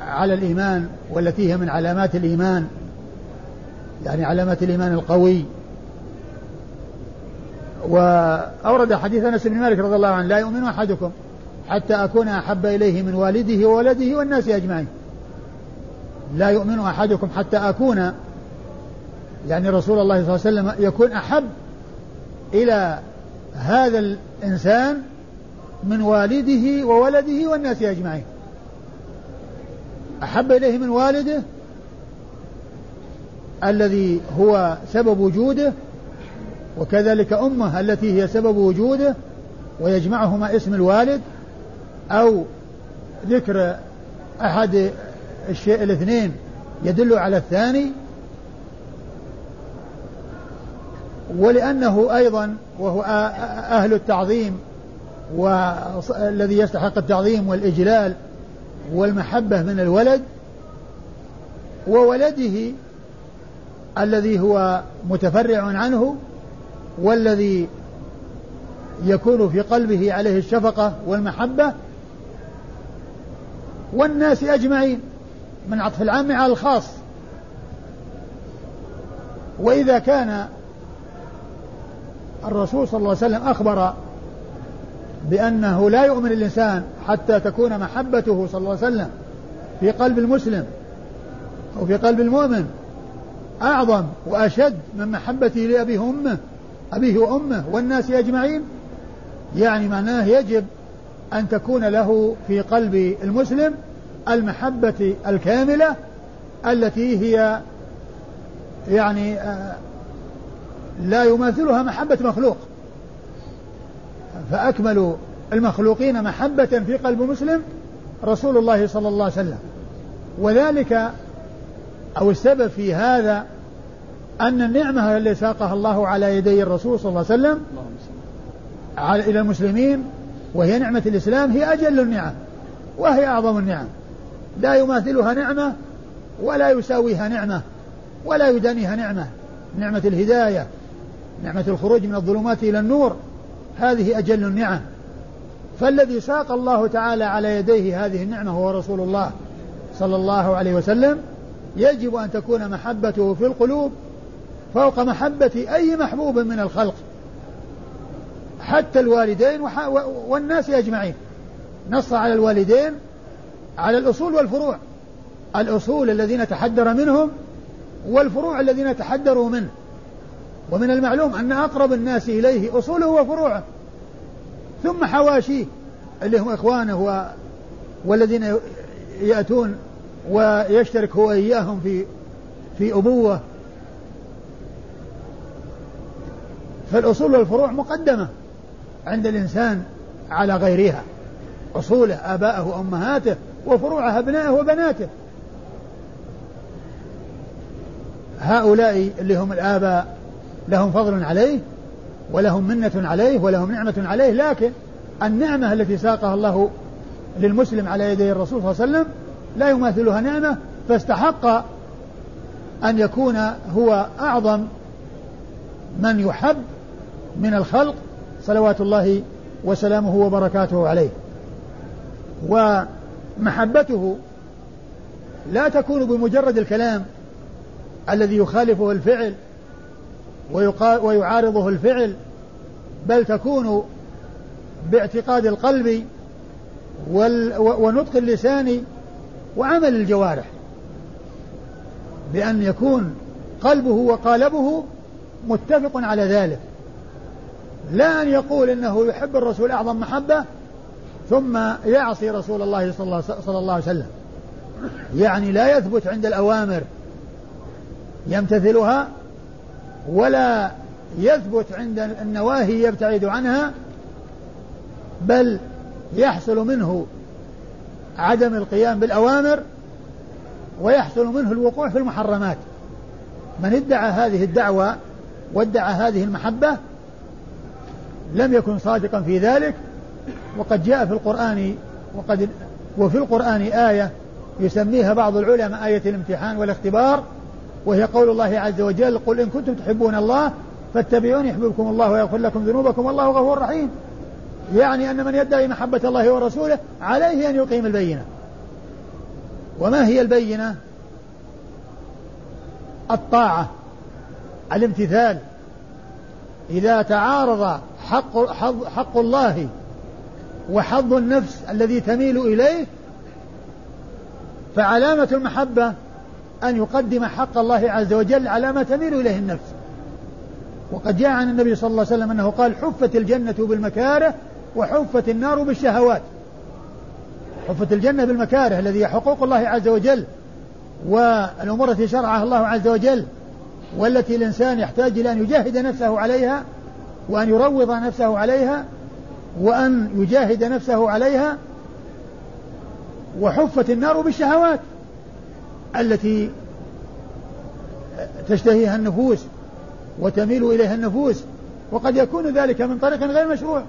على الإيمان والتي هي من علامات الإيمان. يعني علامات الإيمان القوي. وأورد حديث أنس بن مالك رضي الله عنه لا يؤمن أحدكم حتى أكون أحب إليه من والده وولده والناس أجمعين. لا يؤمن أحدكم حتى أكون يعني رسول الله صلى الله عليه وسلم يكون أحب إلى هذا الإنسان من والده وولده والناس أجمعين. أحب إليه من والده الذي هو سبب وجوده وكذلك أمه التي هي سبب وجوده ويجمعهما اسم الوالد أو ذكر أحد الشيء الاثنين يدل على الثاني. ولأنه أيضا وهو أهل التعظيم والذي يستحق التعظيم والإجلال والمحبة من الولد وولده الذي هو متفرع عنه والذي يكون في قلبه عليه الشفقة والمحبة والناس أجمعين من عطف العام على الخاص. وإذا كان الرسول صلى الله عليه وسلم أخبر بأنه لا يؤمن الإنسان حتى تكون محبته صلى الله عليه وسلم في قلب المسلم أو في قلب المؤمن أعظم وأشد من محبته لأبيه وأمه أبيه وأمه والناس أجمعين. يعني معناه يجب أن تكون له في قلب المسلم المحبة الكاملة التي هي يعني آه، لا يماثلها محبة مخلوق. فأكمل المخلوقين محبة في قلب مسلم رسول الله صلى الله عليه وسلم. وذلك أو السبب في هذا أن النعمة التي ساقها الله على يدي الرسول صلى الله عليه وسلم إلى المسلمين وهي نعمة الإسلام هي أجل النعم وهي أعظم النعم. لا يماثلها نعمة ولا يساويها نعمة ولا يدانيها نعمة. نعمة الهداية نعمة الخروج من الظلمات إلى النور هذه أجل النعم. فالذي ساق الله تعالى على يديه هذه النعمة هو رسول الله صلى الله عليه وسلم. يجب أن تكون محبته في القلوب فوق محبة أي محبوب من الخلق حتى الوالدين والناس أجمعين. نص على الوالدين على الأصول والفروع. الأصول الذين تحدر منهم والفروع الذين تحدروا منه. ومن المعلوم أن أقرب الناس إليه أصوله وفروعه. ثم حواشيه اللي هم إخوانه. والذين يأتون ويشترك هو إياهم في في أبوة. فالأصول والفروع مقدمة عند الإنسان على غيرها. أصوله آباءه وأمهاته وفروعه أبنائه وبناته. هؤلاء اللي هم الآباء لهم فضل عليه ولهم منة عليه ولهم نعمة عليه لكن النعمة التي ساقها الله للمسلم على يدي الرسول صلى الله عليه وسلم لا يماثلها نعمة فاستحق أن يكون هو أعظم من يحب من الخلق صلوات الله وسلامه وبركاته عليه. ومحبته لا تكون بمجرد الكلام الذي يخالفه الفعل ويعارضه الفعل بل تكون باعتقاد القلب ونطق اللسان وعمل الجوارح بأن يكون قلبه وقالبه متفق على ذلك. لا أن يقول إنه يحب الرسول أعظم محبة ثم يعصي رسول الله صلى الله, عليه وسلم. يعني لا يثبت عند الأوامر يمتثلها ولا يثبت عند النواهي يبتعد عنها بل يحصل منه عدم القيام بالأوامر ويحصل منه الوقوع في المحرمات. من ادعى هذه الدعوة وادعى هذه المحبة لم يكن صادقا في ذلك وقد جاء في القرآن وقد وفي القرآن آية يسميها بعض العلماء آية الامتحان والاختبار وهي قول الله عز وجل قل إن كنتم تحبون الله فاتبعوني يحببكم الله ويغفر لكم ذنوبكم والله غفور رحيم. يعني أن من يدعي محبة الله ورسوله عليه أن يقيم البينة. وما هي البينة؟ الطاعة الامتثال. إذا تعارض حق, حظ حق الله وحظ النفس الذي تميل إليه فعلامة المحبة أن يقدم حق الله عز وجل على ما تميل إليه النفس. وقد جاء عن النبي صلى الله عليه وسلم أنه قال حفت الجنة بالمكاره وحفت النار بالشهوات. حفت الجنة بالمكاره الذي هي حقوق الله عز وجل والأمور التي شرعها الله عز وجل والتي الإنسان يحتاج إلى أن يجاهد نفسه عليها وأن يروض نفسه عليها وأن يجاهد نفسه عليها. وحفت النار بالشهوات التي تشتهيها النفوس وتميل إليها النفوس. وقد يكون ذلك من طريق غير مشروع.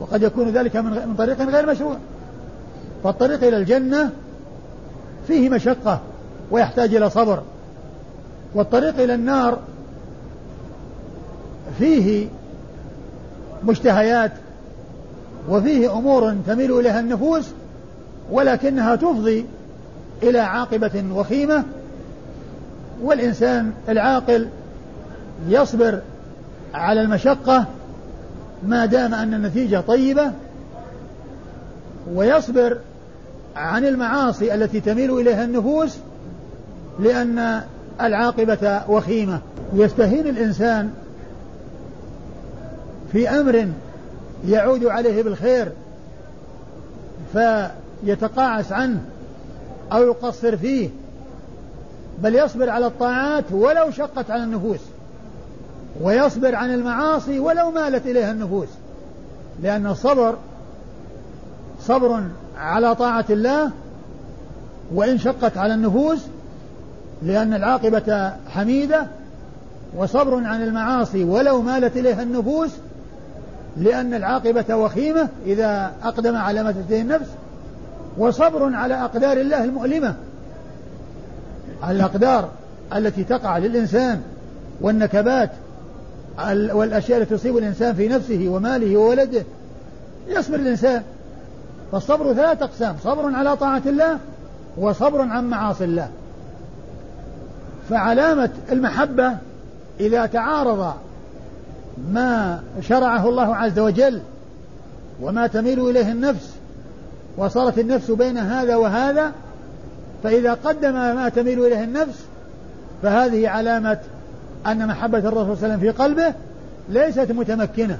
وقد يكون ذلك من طريق غير مشروع. فالطريق إلى الجنة فيه مشقة ويحتاج إلى صبر. والطريق إلى النار فيه مشتهيات وفيه أمور تميل إليها النفوس ولكنها تفضي إلى عاقبة وخيمة والإنسان العاقل يصبر على المشقة ما دام أن النتيجة طيبة ويصبر عن المعاصي التي تميل إليها النفوس لأن العاقبة وخيمة. يستهين الإنسان في أمر يعود عليه بالخير فيتقاعس عنه أو يقصر فيه بل يصبر على الطاعات ولو شقت على النفوس. ويصبر عن المعاصي ولو مالت إليها النفوس. لأن الصبر صبر على طاعة الله وإن شقت على النفوس لأن العاقبة حميدة. وصبر عن المعاصي ولو مالت إليها النفوس لأن العاقبة وخيمة إذا أقدم على ما تشتهي النفس. وصبر على أقدار الله المؤلمة الأقدار التي تقع للإنسان والنكبات. والأشياء التي تصيب الإنسان في نفسه وماله وولده. يصبر الإنسان. فالصبر ثلاث أقسام. صبر على طاعة الله وصبر عن معاصي الله. فعلامة المحبة إذا تعارض ما شرعه الله عز وجل وما تميل إليه النفس وصارت النفس بين هذا وهذا فإذا قدم ما تميل إليه النفس فهذه علامة أن محبة الرسول صلى الله عليه وسلم في قلبه ليست متمكنة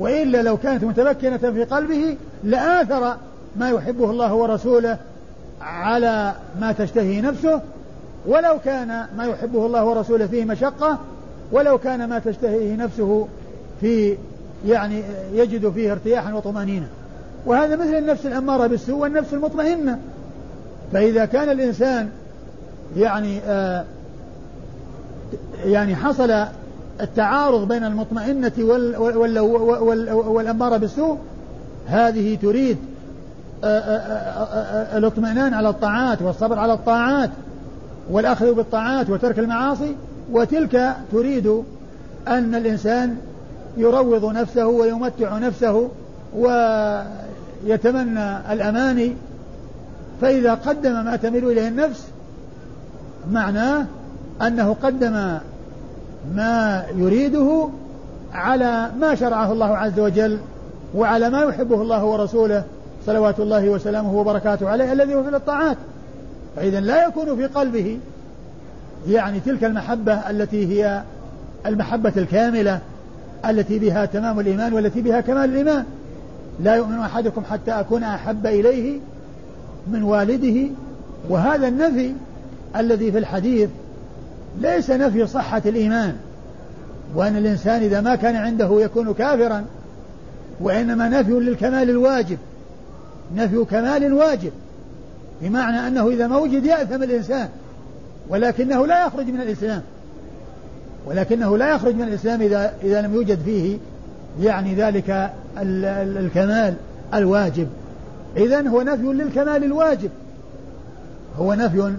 وإلا لو كانت متمكنة في قلبه لآثر ما يحبه الله ورسوله على ما تشتهي نفسه ولو كان ما يحبه الله ورسوله فيه مشقة ولو كان ما تشتهيه نفسه في يعني يجد فيه ارتياحا وطمأنينة. وهذا مثل النفس الأمارة بالسوء والنفس المطمئنة. فإذا كان الإنسان يعني آه يعني حصل التعارض بين المطمئنة وال وال وال والأمارة بالسوء هذه تريد آه، آه، آه، الاطمئنان على الطاعات والصبر على الطاعات والأخذ بالطاعات وترك المعاصي وتلك تريد أن الإنسان يروض نفسه ويمتع نفسه ويتمنى الأماني فإذا قدم ما تميل إليه النفس معناه أنه قدم ما يريده على ما شرعه الله عز وجل وعلى ما يحبه الله ورسوله صلوات الله وسلامه وبركاته عليه الذي هو في الطاعات. فإذا لا يكون في قلبه يعني تلك المحبة التي هي المحبة الكاملة التي بها تمام الإيمان والتي بها كمال الإيمان. لا يؤمن أحدكم حتى أكون أحب إليه من والده. وهذا النفي الذي في الحديث ليس نفي صحة الإيمان. وأن الإنسان إذا ما كان عنده يكون كافرا وإنما نفي للكمال الواجب. نفي كمال واجب بمعنى أنه إذا ما وجد يأثم الإنسان ولكنه لا يخرج من الإسلام. ولكنه لا يخرج من الإسلام إذا إذا لم يوجد فيه يعني ذلك الكمال الواجب. إذا هو نفي للكمال الواجب. هو نفي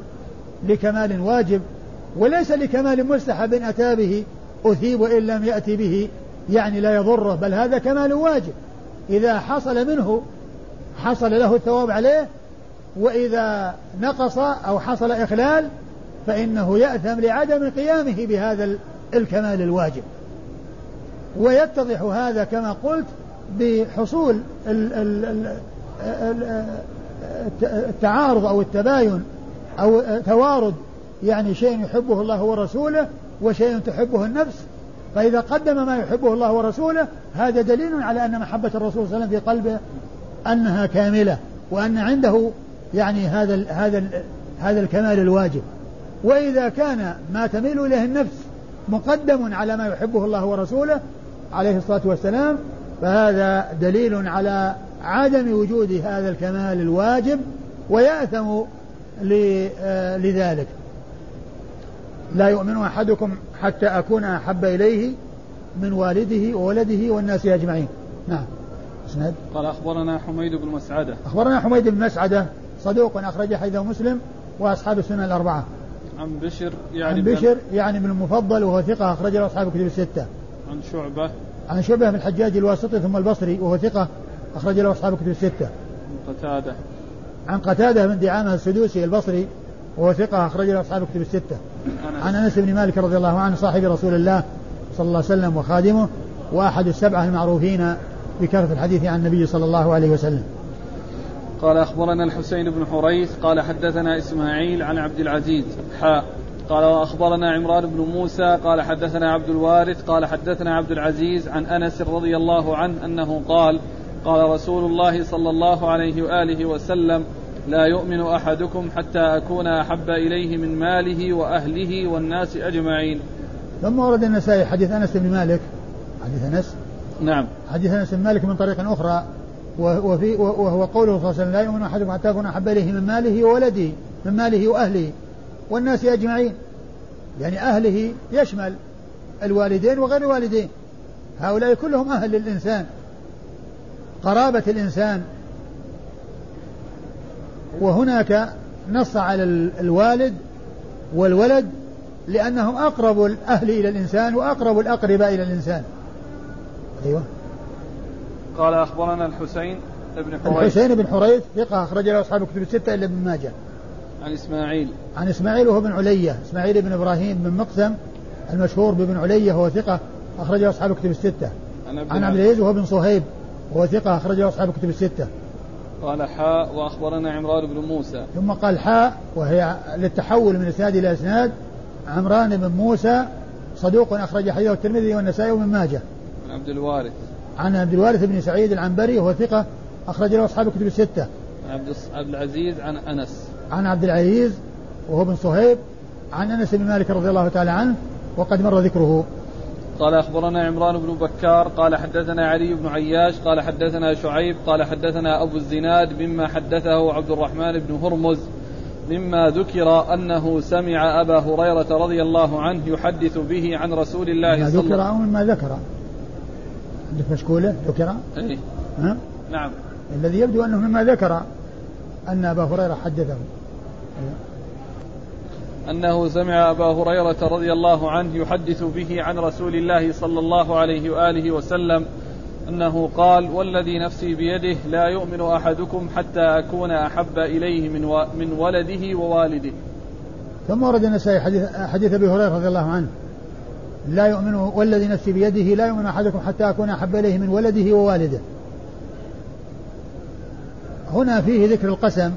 لكمال واجب وليس لكمال مستحب أتى به أثيب وإن لم يأتي به يعني لا يضره بل هذا كمال واجب. إذا حصل منه حصل له الثواب عليه وإذا نقص أو حصل إخلال فإنه يأثم لعدم قيامه بهذا الكمال الواجب. ويتضح هذا كما قلت بحصول التعارض أو التباين أو توارد يعني شيء يحبه الله ورسوله وشيء تحبه النفس. فإذا قدم ما يحبه الله ورسوله هذا دليل على أن محبة الرسول صلى الله عليه وسلم في قلبه أنها كاملة وأن عنده يعني هذا هذا هذا الكمال الواجب. وإذا كان ما تميل إليه النفس مقدم على ما يحبه الله ورسوله عليه الصلاة والسلام فهذا دليل على عدم وجود هذا الكمال الواجب ويأثم آه، لذلك. لا يؤمن أحدكم حتى أكون أحب إليه من والده وولده والناس أجمعين. نعم. إسناد. قال أخبرنا حميد بن مسعدة. أخبرنا حميد بن مسعدة صدوق أخرج حديثه مسلم وأصحاب السنة الأربعة. عن بشر يعني عن بشر يعني من المفضل وهو ثقة أخرج له أصحاب الكتب الستة. عن شعبة. عن شعبة بن الحجاج الواسطي ثم البصري وهو ثقة أخرج له أصحاب الكتب الستة. عن قتادة. عن قتادة بن دعامة السدوسي البصري وهو ثقة أخرج له أصحاب الكتب الستة. عن أنس بن مالك رضي الله عنه صاحب رسول الله صلى الله عليه وسلم وخادمه وأحد السبعة المعروفين بكثرة الحديث عن النبي صلى الله عليه وسلم. قال أخبرنا الحسين بن حريث قال حدثنا إسماعيل عن عبد العزيز. حاء قال وأخبرنا عمران بن موسى قال حدثنا عبد الوارث قال حدثنا عبد العزيز عن أنس رضي الله عنه أنه قال قال رسول الله صلى الله عليه وآله وسلم لا يؤمن أحدكم حتى أكون أحب إليه من ماله وأهله والناس أجمعين. ثم ورد النسائي حديث أنس بن مالك حديث أنس؟ نعم. حديث أنس بن مالك من طريق أخرى وفي وهو قوله صلى الله عليه وسلم لا يؤمن أحدكم حتى أكون أحب إليه من ماله وولده من ماله وأهله والناس أجمعين. يعني أهله يشمل الوالدين وغير الوالدين. هؤلاء كلهم أهل للإنسان قرابة الإنسان. وهناك نص على الوالد والولد لأنهم أقرب الأهل إلى الإنسان وأقرب الأقرباء إلى الإنسان. أيوة. قال أخبرنا الحسين بن حريث. الحسين بن حريث ثقة أخرج له أصحاب الكتب الستة إلا ابن ماجه. عن إسماعيل. عن إسماعيل وهو بن علية إسماعيل بن إبراهيم بن مقسم المشهور بابن علية وهو ثقة أخرج له أصحاب الكتب الستة. عن عبد العزيز وهو بن صهيب وهو ثقة أخرج له أصحاب الكتب الستة. قال حاء وأخبرنا عمران بن موسى. ثم قال حاء وهي للتحول من إسناد إلى إسناد. عمران بن موسى صدوق أخرج حديثه الترمذي والنسائي وابن ماجه. عن عبد الوارث. عن عبد الوارث بن سعيد العنبري وهو ثقة أخرج له أصحاب الكتب الستة. عبد عبد العزيز عن أنس. عن عبد العزيز وهو بن صهيب عن أنس بن مالك رضي الله تعالى عنه وقد مر ذكره. قال أخبرنا عمران بن بكار قال حدثنا علي بن عياش قال حدثنا شعيب قال حدثنا أبو الزناد مما حدثه عبد الرحمن بن هرمز مما ذكر أنه سمع أبا هريرة رضي الله عنه يحدث به عن رسول الله صلى الله عليه وسلم ذكر أو مما ذكر؟ عندك مشكولة ذكر؟ أي ها؟ نعم. الذي يبدو أنه مما ذكر أن أبا هريرة حدثه. أنه سمع أبا هريرة رضي الله عنه يحدث به عن رسول الله صلى الله عليه وآله وسلم أنه قال والذي نفسي بيده لا يؤمن أحدكم حتى أكون أحب إليه من, و... من ولده ووالده. ثم ورد النسائي حديث, حديث أبي هريرة رضي الله عنه. لا يؤمن والذي نفسي بيده لا يؤمن أحدكم حتى أكون أحب إليه من ولده ووالده. هنا فيه ذكر القسم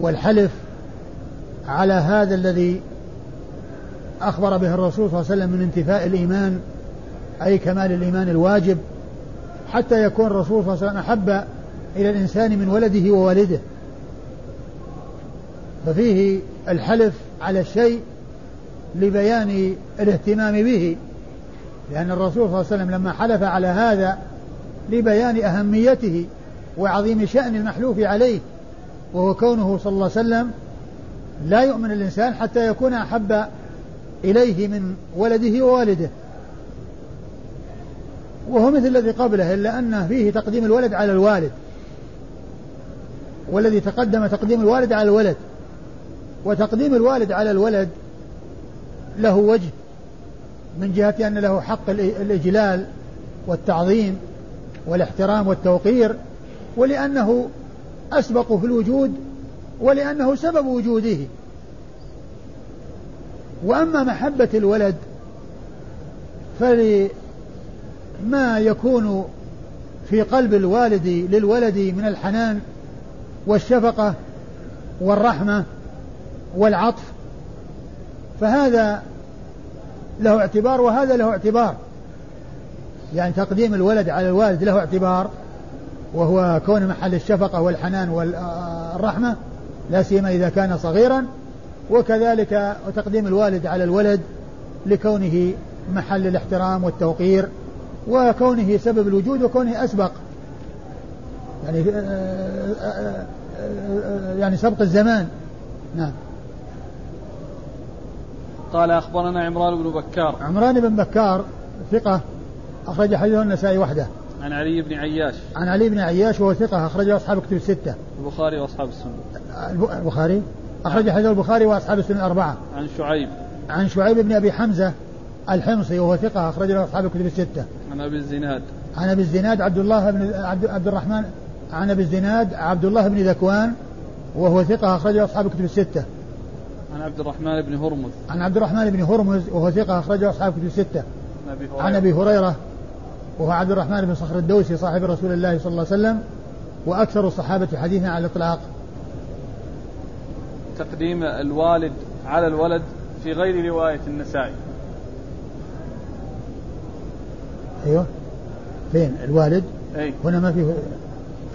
والحلف على هذا الذي أخبر به الرسول صلى الله عليه وسلم من انتفاء الإيمان أي كمال الإيمان الواجب حتى يكون الرسول صلى الله عليه وسلم أحب إلى الإنسان من ولده ووالده. ففيه الحلف على الشيء لبيان الاهتمام به لأن الرسول صلى الله عليه وسلم لما حلف على هذا لبيان أهميته وعظيم شأن المحلوف عليه وهو كونه صلى الله عليه وسلم لا يؤمن الإنسان حتى يكون أحب إليه من ولده ووالده. وهو مثل الذي قبله إلا أنه فيه تقديم الولد على الوالد. والذي تقدم تقديم الوالد على الولد. وتقديم الوالد على الولد له وجه من جهة أن له حق الإجلال والتعظيم والاحترام والتوقير ولأنه أسبق في الوجود ولأنه سبب وجوده. وأما محبة الولد فلما يكون في قلب الوالد للولد من الحنان والشفقة والرحمة والعطف فهذا له اعتبار وهذا له اعتبار. يعني تقديم الولد على الوالد له اعتبار وهو كون محل الشفقة والحنان والرحمة لا سيما إذا كان صغيرا وكذلك تقديم الوالد على الولد لكونه محل الاحترام والتوقير وكونه سبب الوجود وكونه أسبق. يعني يعني سبق الزمان. نعم. قال أخبرنا عمران بن بكار. عمران بن بكار ثقة أخرج حديثه النسائي وحده. عن علي بن عياش. عن علي بن عياش وهو ثقة أخرجه أصحاب كتب الستة. البخاري وأصحاب السنة. البخاري؟ أخرج حديث البخاري وأصحاب السنة الأربعة. عن شعيب. عن شعيب بن أبي حمزة الحمصي وهو ثقة أخرج له أصحاب الكتب الستة. عن أبي الزناد. عن أبي الزناد عبد الله بن عبد, عبد الرحمن عن أبي الزناد عبد الله بن ذكوان وهو ثقة أخرجه أصحاب الكتب الستة. عن عبد الرحمن بن هرمز. عن عبد الرحمن بن هرمز وهو ثقة أخرجه أصحاب الكتب الستة. عن أبي هريرة وهو عبد الرحمن بن صخر الدوسي صاحب رسول الله صلى الله عليه وسلم وأكثر الصحابة حديثا على الإطلاق. تقديم الوالد على الولد في غير رواية النسائي. أيوه. فين؟ الوالد؟ أي. هنا ما فيه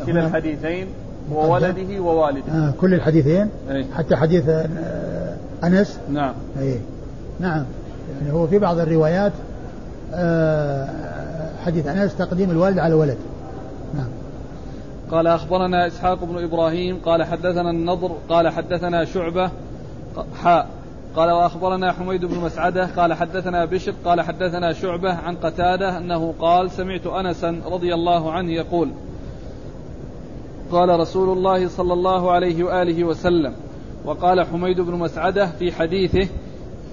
كلا الحديثين وولده ووالده. آه كل الحديثين؟ أي. حتى حديث آه أنس؟ نعم. أي. نعم. يعني هو في بعض الروايات آه حديث أنس تقديم الوالد على الولد نعم. قال أخبرنا إسحاق بن إبراهيم قال حدثنا النضر قال حدثنا شعبة حاء قال وأخبرنا حميد بن مسعدة قال حدثنا بشر قال حدثنا شعبة عن قتادة أنه قال سمعت أنسا رضي الله عنه يقول قال رسول الله صلى الله عليه وآله وسلم وقال حميد بن مسعدة في حديثه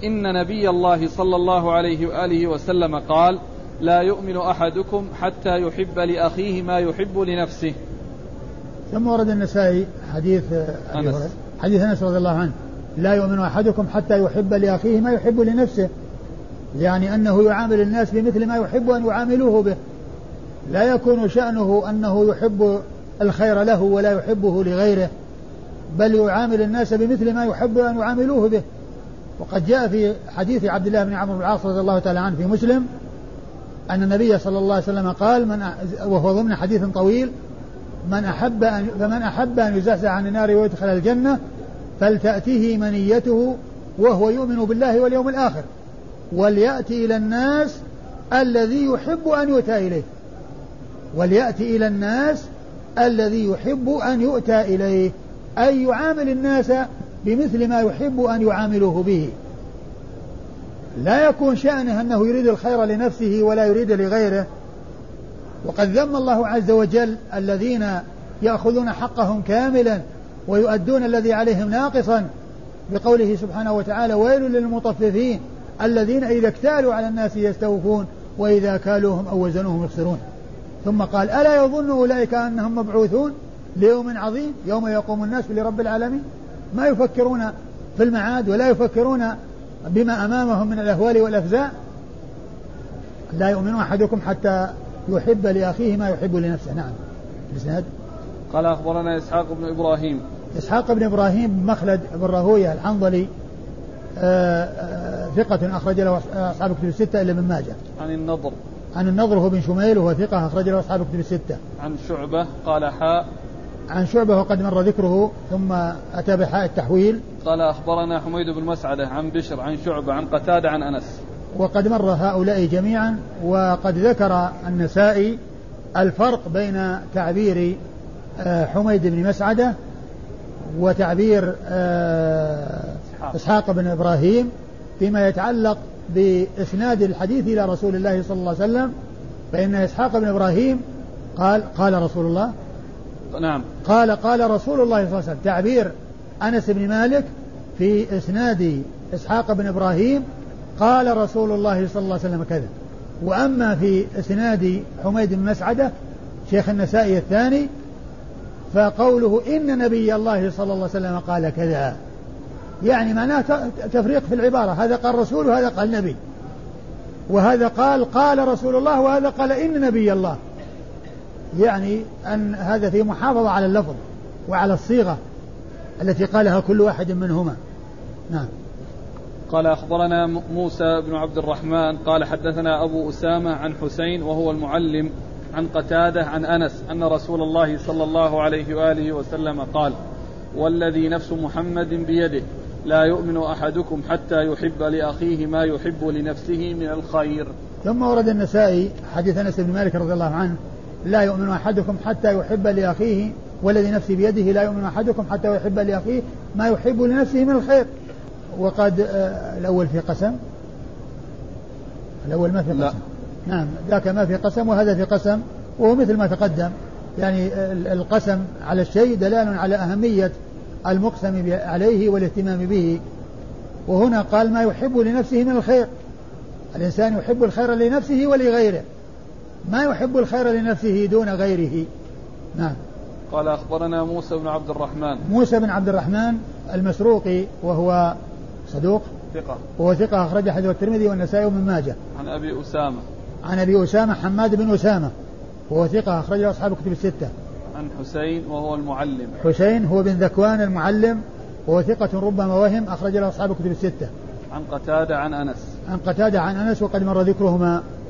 إن نبي الله صلى الله عليه وآله وسلم قال لا يؤمن أحدكم حتى يحب لأخيه ما يحب لنفسه. ثم ورد النسائي حديث أنس. حديث أنس رضي الله عنه. لا يؤمن أحدكم حتى يحب لأخيه ما يحب لنفسه. يعني أنه يعامل الناس بمثل ما يحب أن يعاملوه به. لا يكون شأنه أنه يحب الخير له ولا يحبه لغيره. بل يعامل الناس بمثل ما يحب أن يعاملوه به. وقد جاء في حديث عبد الله بن عمرو بن العاص رضي الله تعالى عنه في مسلم أن النبي صلى الله عليه وسلم قال من وهو ضمن حديث طويل من أحب أن فمن أحب أن يزحزح عن النار ويدخل الجنة فلتأته منيته وهو يؤمن بالله واليوم الآخر وليأتي إلى الناس الذي يحب أن يؤتى إليه وليأتي إلى الناس الذي يحب أن يؤتى إليه أي يعامل الناس بمثل ما يحب أن يعاملوه به. لا يكون شأنه أنه يريد الخير لنفسه ولا يريد لغيره. وقد ذم الله عز وجل الذين يأخذون حقهم كاملا ويؤدون الذي عليهم ناقصا بقوله سبحانه وتعالى ويل للمطففين الذين إذا اكتالوا على الناس يستوفون وإذا كالوهم أو وزنوهم يخسرون. ثم قال ألا يظن أولئك أنهم مبعوثون ليوم عظيم يوم يقوم الناس لرب العالمين? ما يفكرون في المعاد ولا يفكرون بما أمامهم من الأهوال والأفزاع لا يؤمن أحدكم حتى يحب لأخيه ما يحب لنفسه نعم الإسناد قال أخبرنا إسحاق بن إبراهيم إسحاق بن إبراهيم بن مخلد بن راهوية الحنظلي آه، آه، ثقة أخرج له أصحاب كتب الستة إلا من ماجه. عن النضر. عن النضر هو بن شميل وهو ثقة أخرج له أصحاب كتب الستة. عن شعبة قال حاء. عن شعبة وقد مر ذكره ثم أتى بحاء التحويل. قال أخبرنا حميد بن مسعدة عن بشر عن شعبة عن قتادة عن أنس. وقد مر هؤلاء جميعا وقد ذكر النسائي الفرق بين تعبير آه، حميد بن مسعدة وتعبير آه، إسحاق بن إبراهيم فيما يتعلق بإسناد الحديث إلى رسول الله صلى الله عليه وسلم فإن إسحاق بن إبراهيم قال قال رسول الله نعم. قال قال رسول الله صلى الله عليه وسلم تعبير أنس بن مالك في إسناد إسحاق بن إبراهيم قال رسول الله صلى الله عليه وسلم كذا. وأما في إسناد حميد بن مسعدة شيخ النسائي الثاني فقوله إن نبي الله صلى الله عليه وسلم قال كذا. يعني معناه تفريق في العبارة. هذا قال رسول وهذا قال نبي. وهذا قال قال رسول الله وهذا قال إن نبي الله. يعني أن هذا في محافظة على اللفظ وعلى الصيغة التي قالها كل واحد منهما. نعم. قال أخبرنا موسى بن عبد الرحمن قال حدثنا أبو أسامة عن حسين وهو المعلم عن قتادة عن أنس أن رسول الله صلى الله عليه وآله وسلم قال والذي نفس محمد بيده لا يؤمن أحدكم حتى يحب لأخيه ما يحب لنفسه من الخير. ثم ورد النسائي حديث أنس بن مالك رضي الله عنه لا يؤمن أحدكم حتى يحب لأخيه والذي نفسي بيده لا يؤمن أحدكم حتى يحب لأخيه ما يحب لنفسه من الخير. وقد آه الأول في قسم. الأول ما في قسم. لا. نعم ذاك ما في قسم وهذا في قسم وهو مثل ما تقدم. يعني القسم على الشيء دلال على أهمية المقسم عليه والاهتمام به. وهنا قال ما يحب لنفسه من الخير. الإنسان يحب الخير لنفسه ولغيره. ما يحب الخير لنفسه دون غيره. نعم. قال أخبرنا موسى بن عبد الرحمن. موسى بن عبد الرحمن المسروقي وهو صدوق. ثقة. وهو ثقة أخرج حديث الترمذي والنسائي وابن ماجه. عن أبي أسامة. عن أبي أسامة حماد بن أسامة. وهو ثقة أخرج أصحاب الكتب الستة. عن حسين وهو المعلم. حسين هو بن ذكوان المعلم. وهو ثقة ربما وهم أخرج له أصحاب الكتب الستة. عن قتادة عن أنس. عن قتادة عن أنس وقد مر ذكرهما.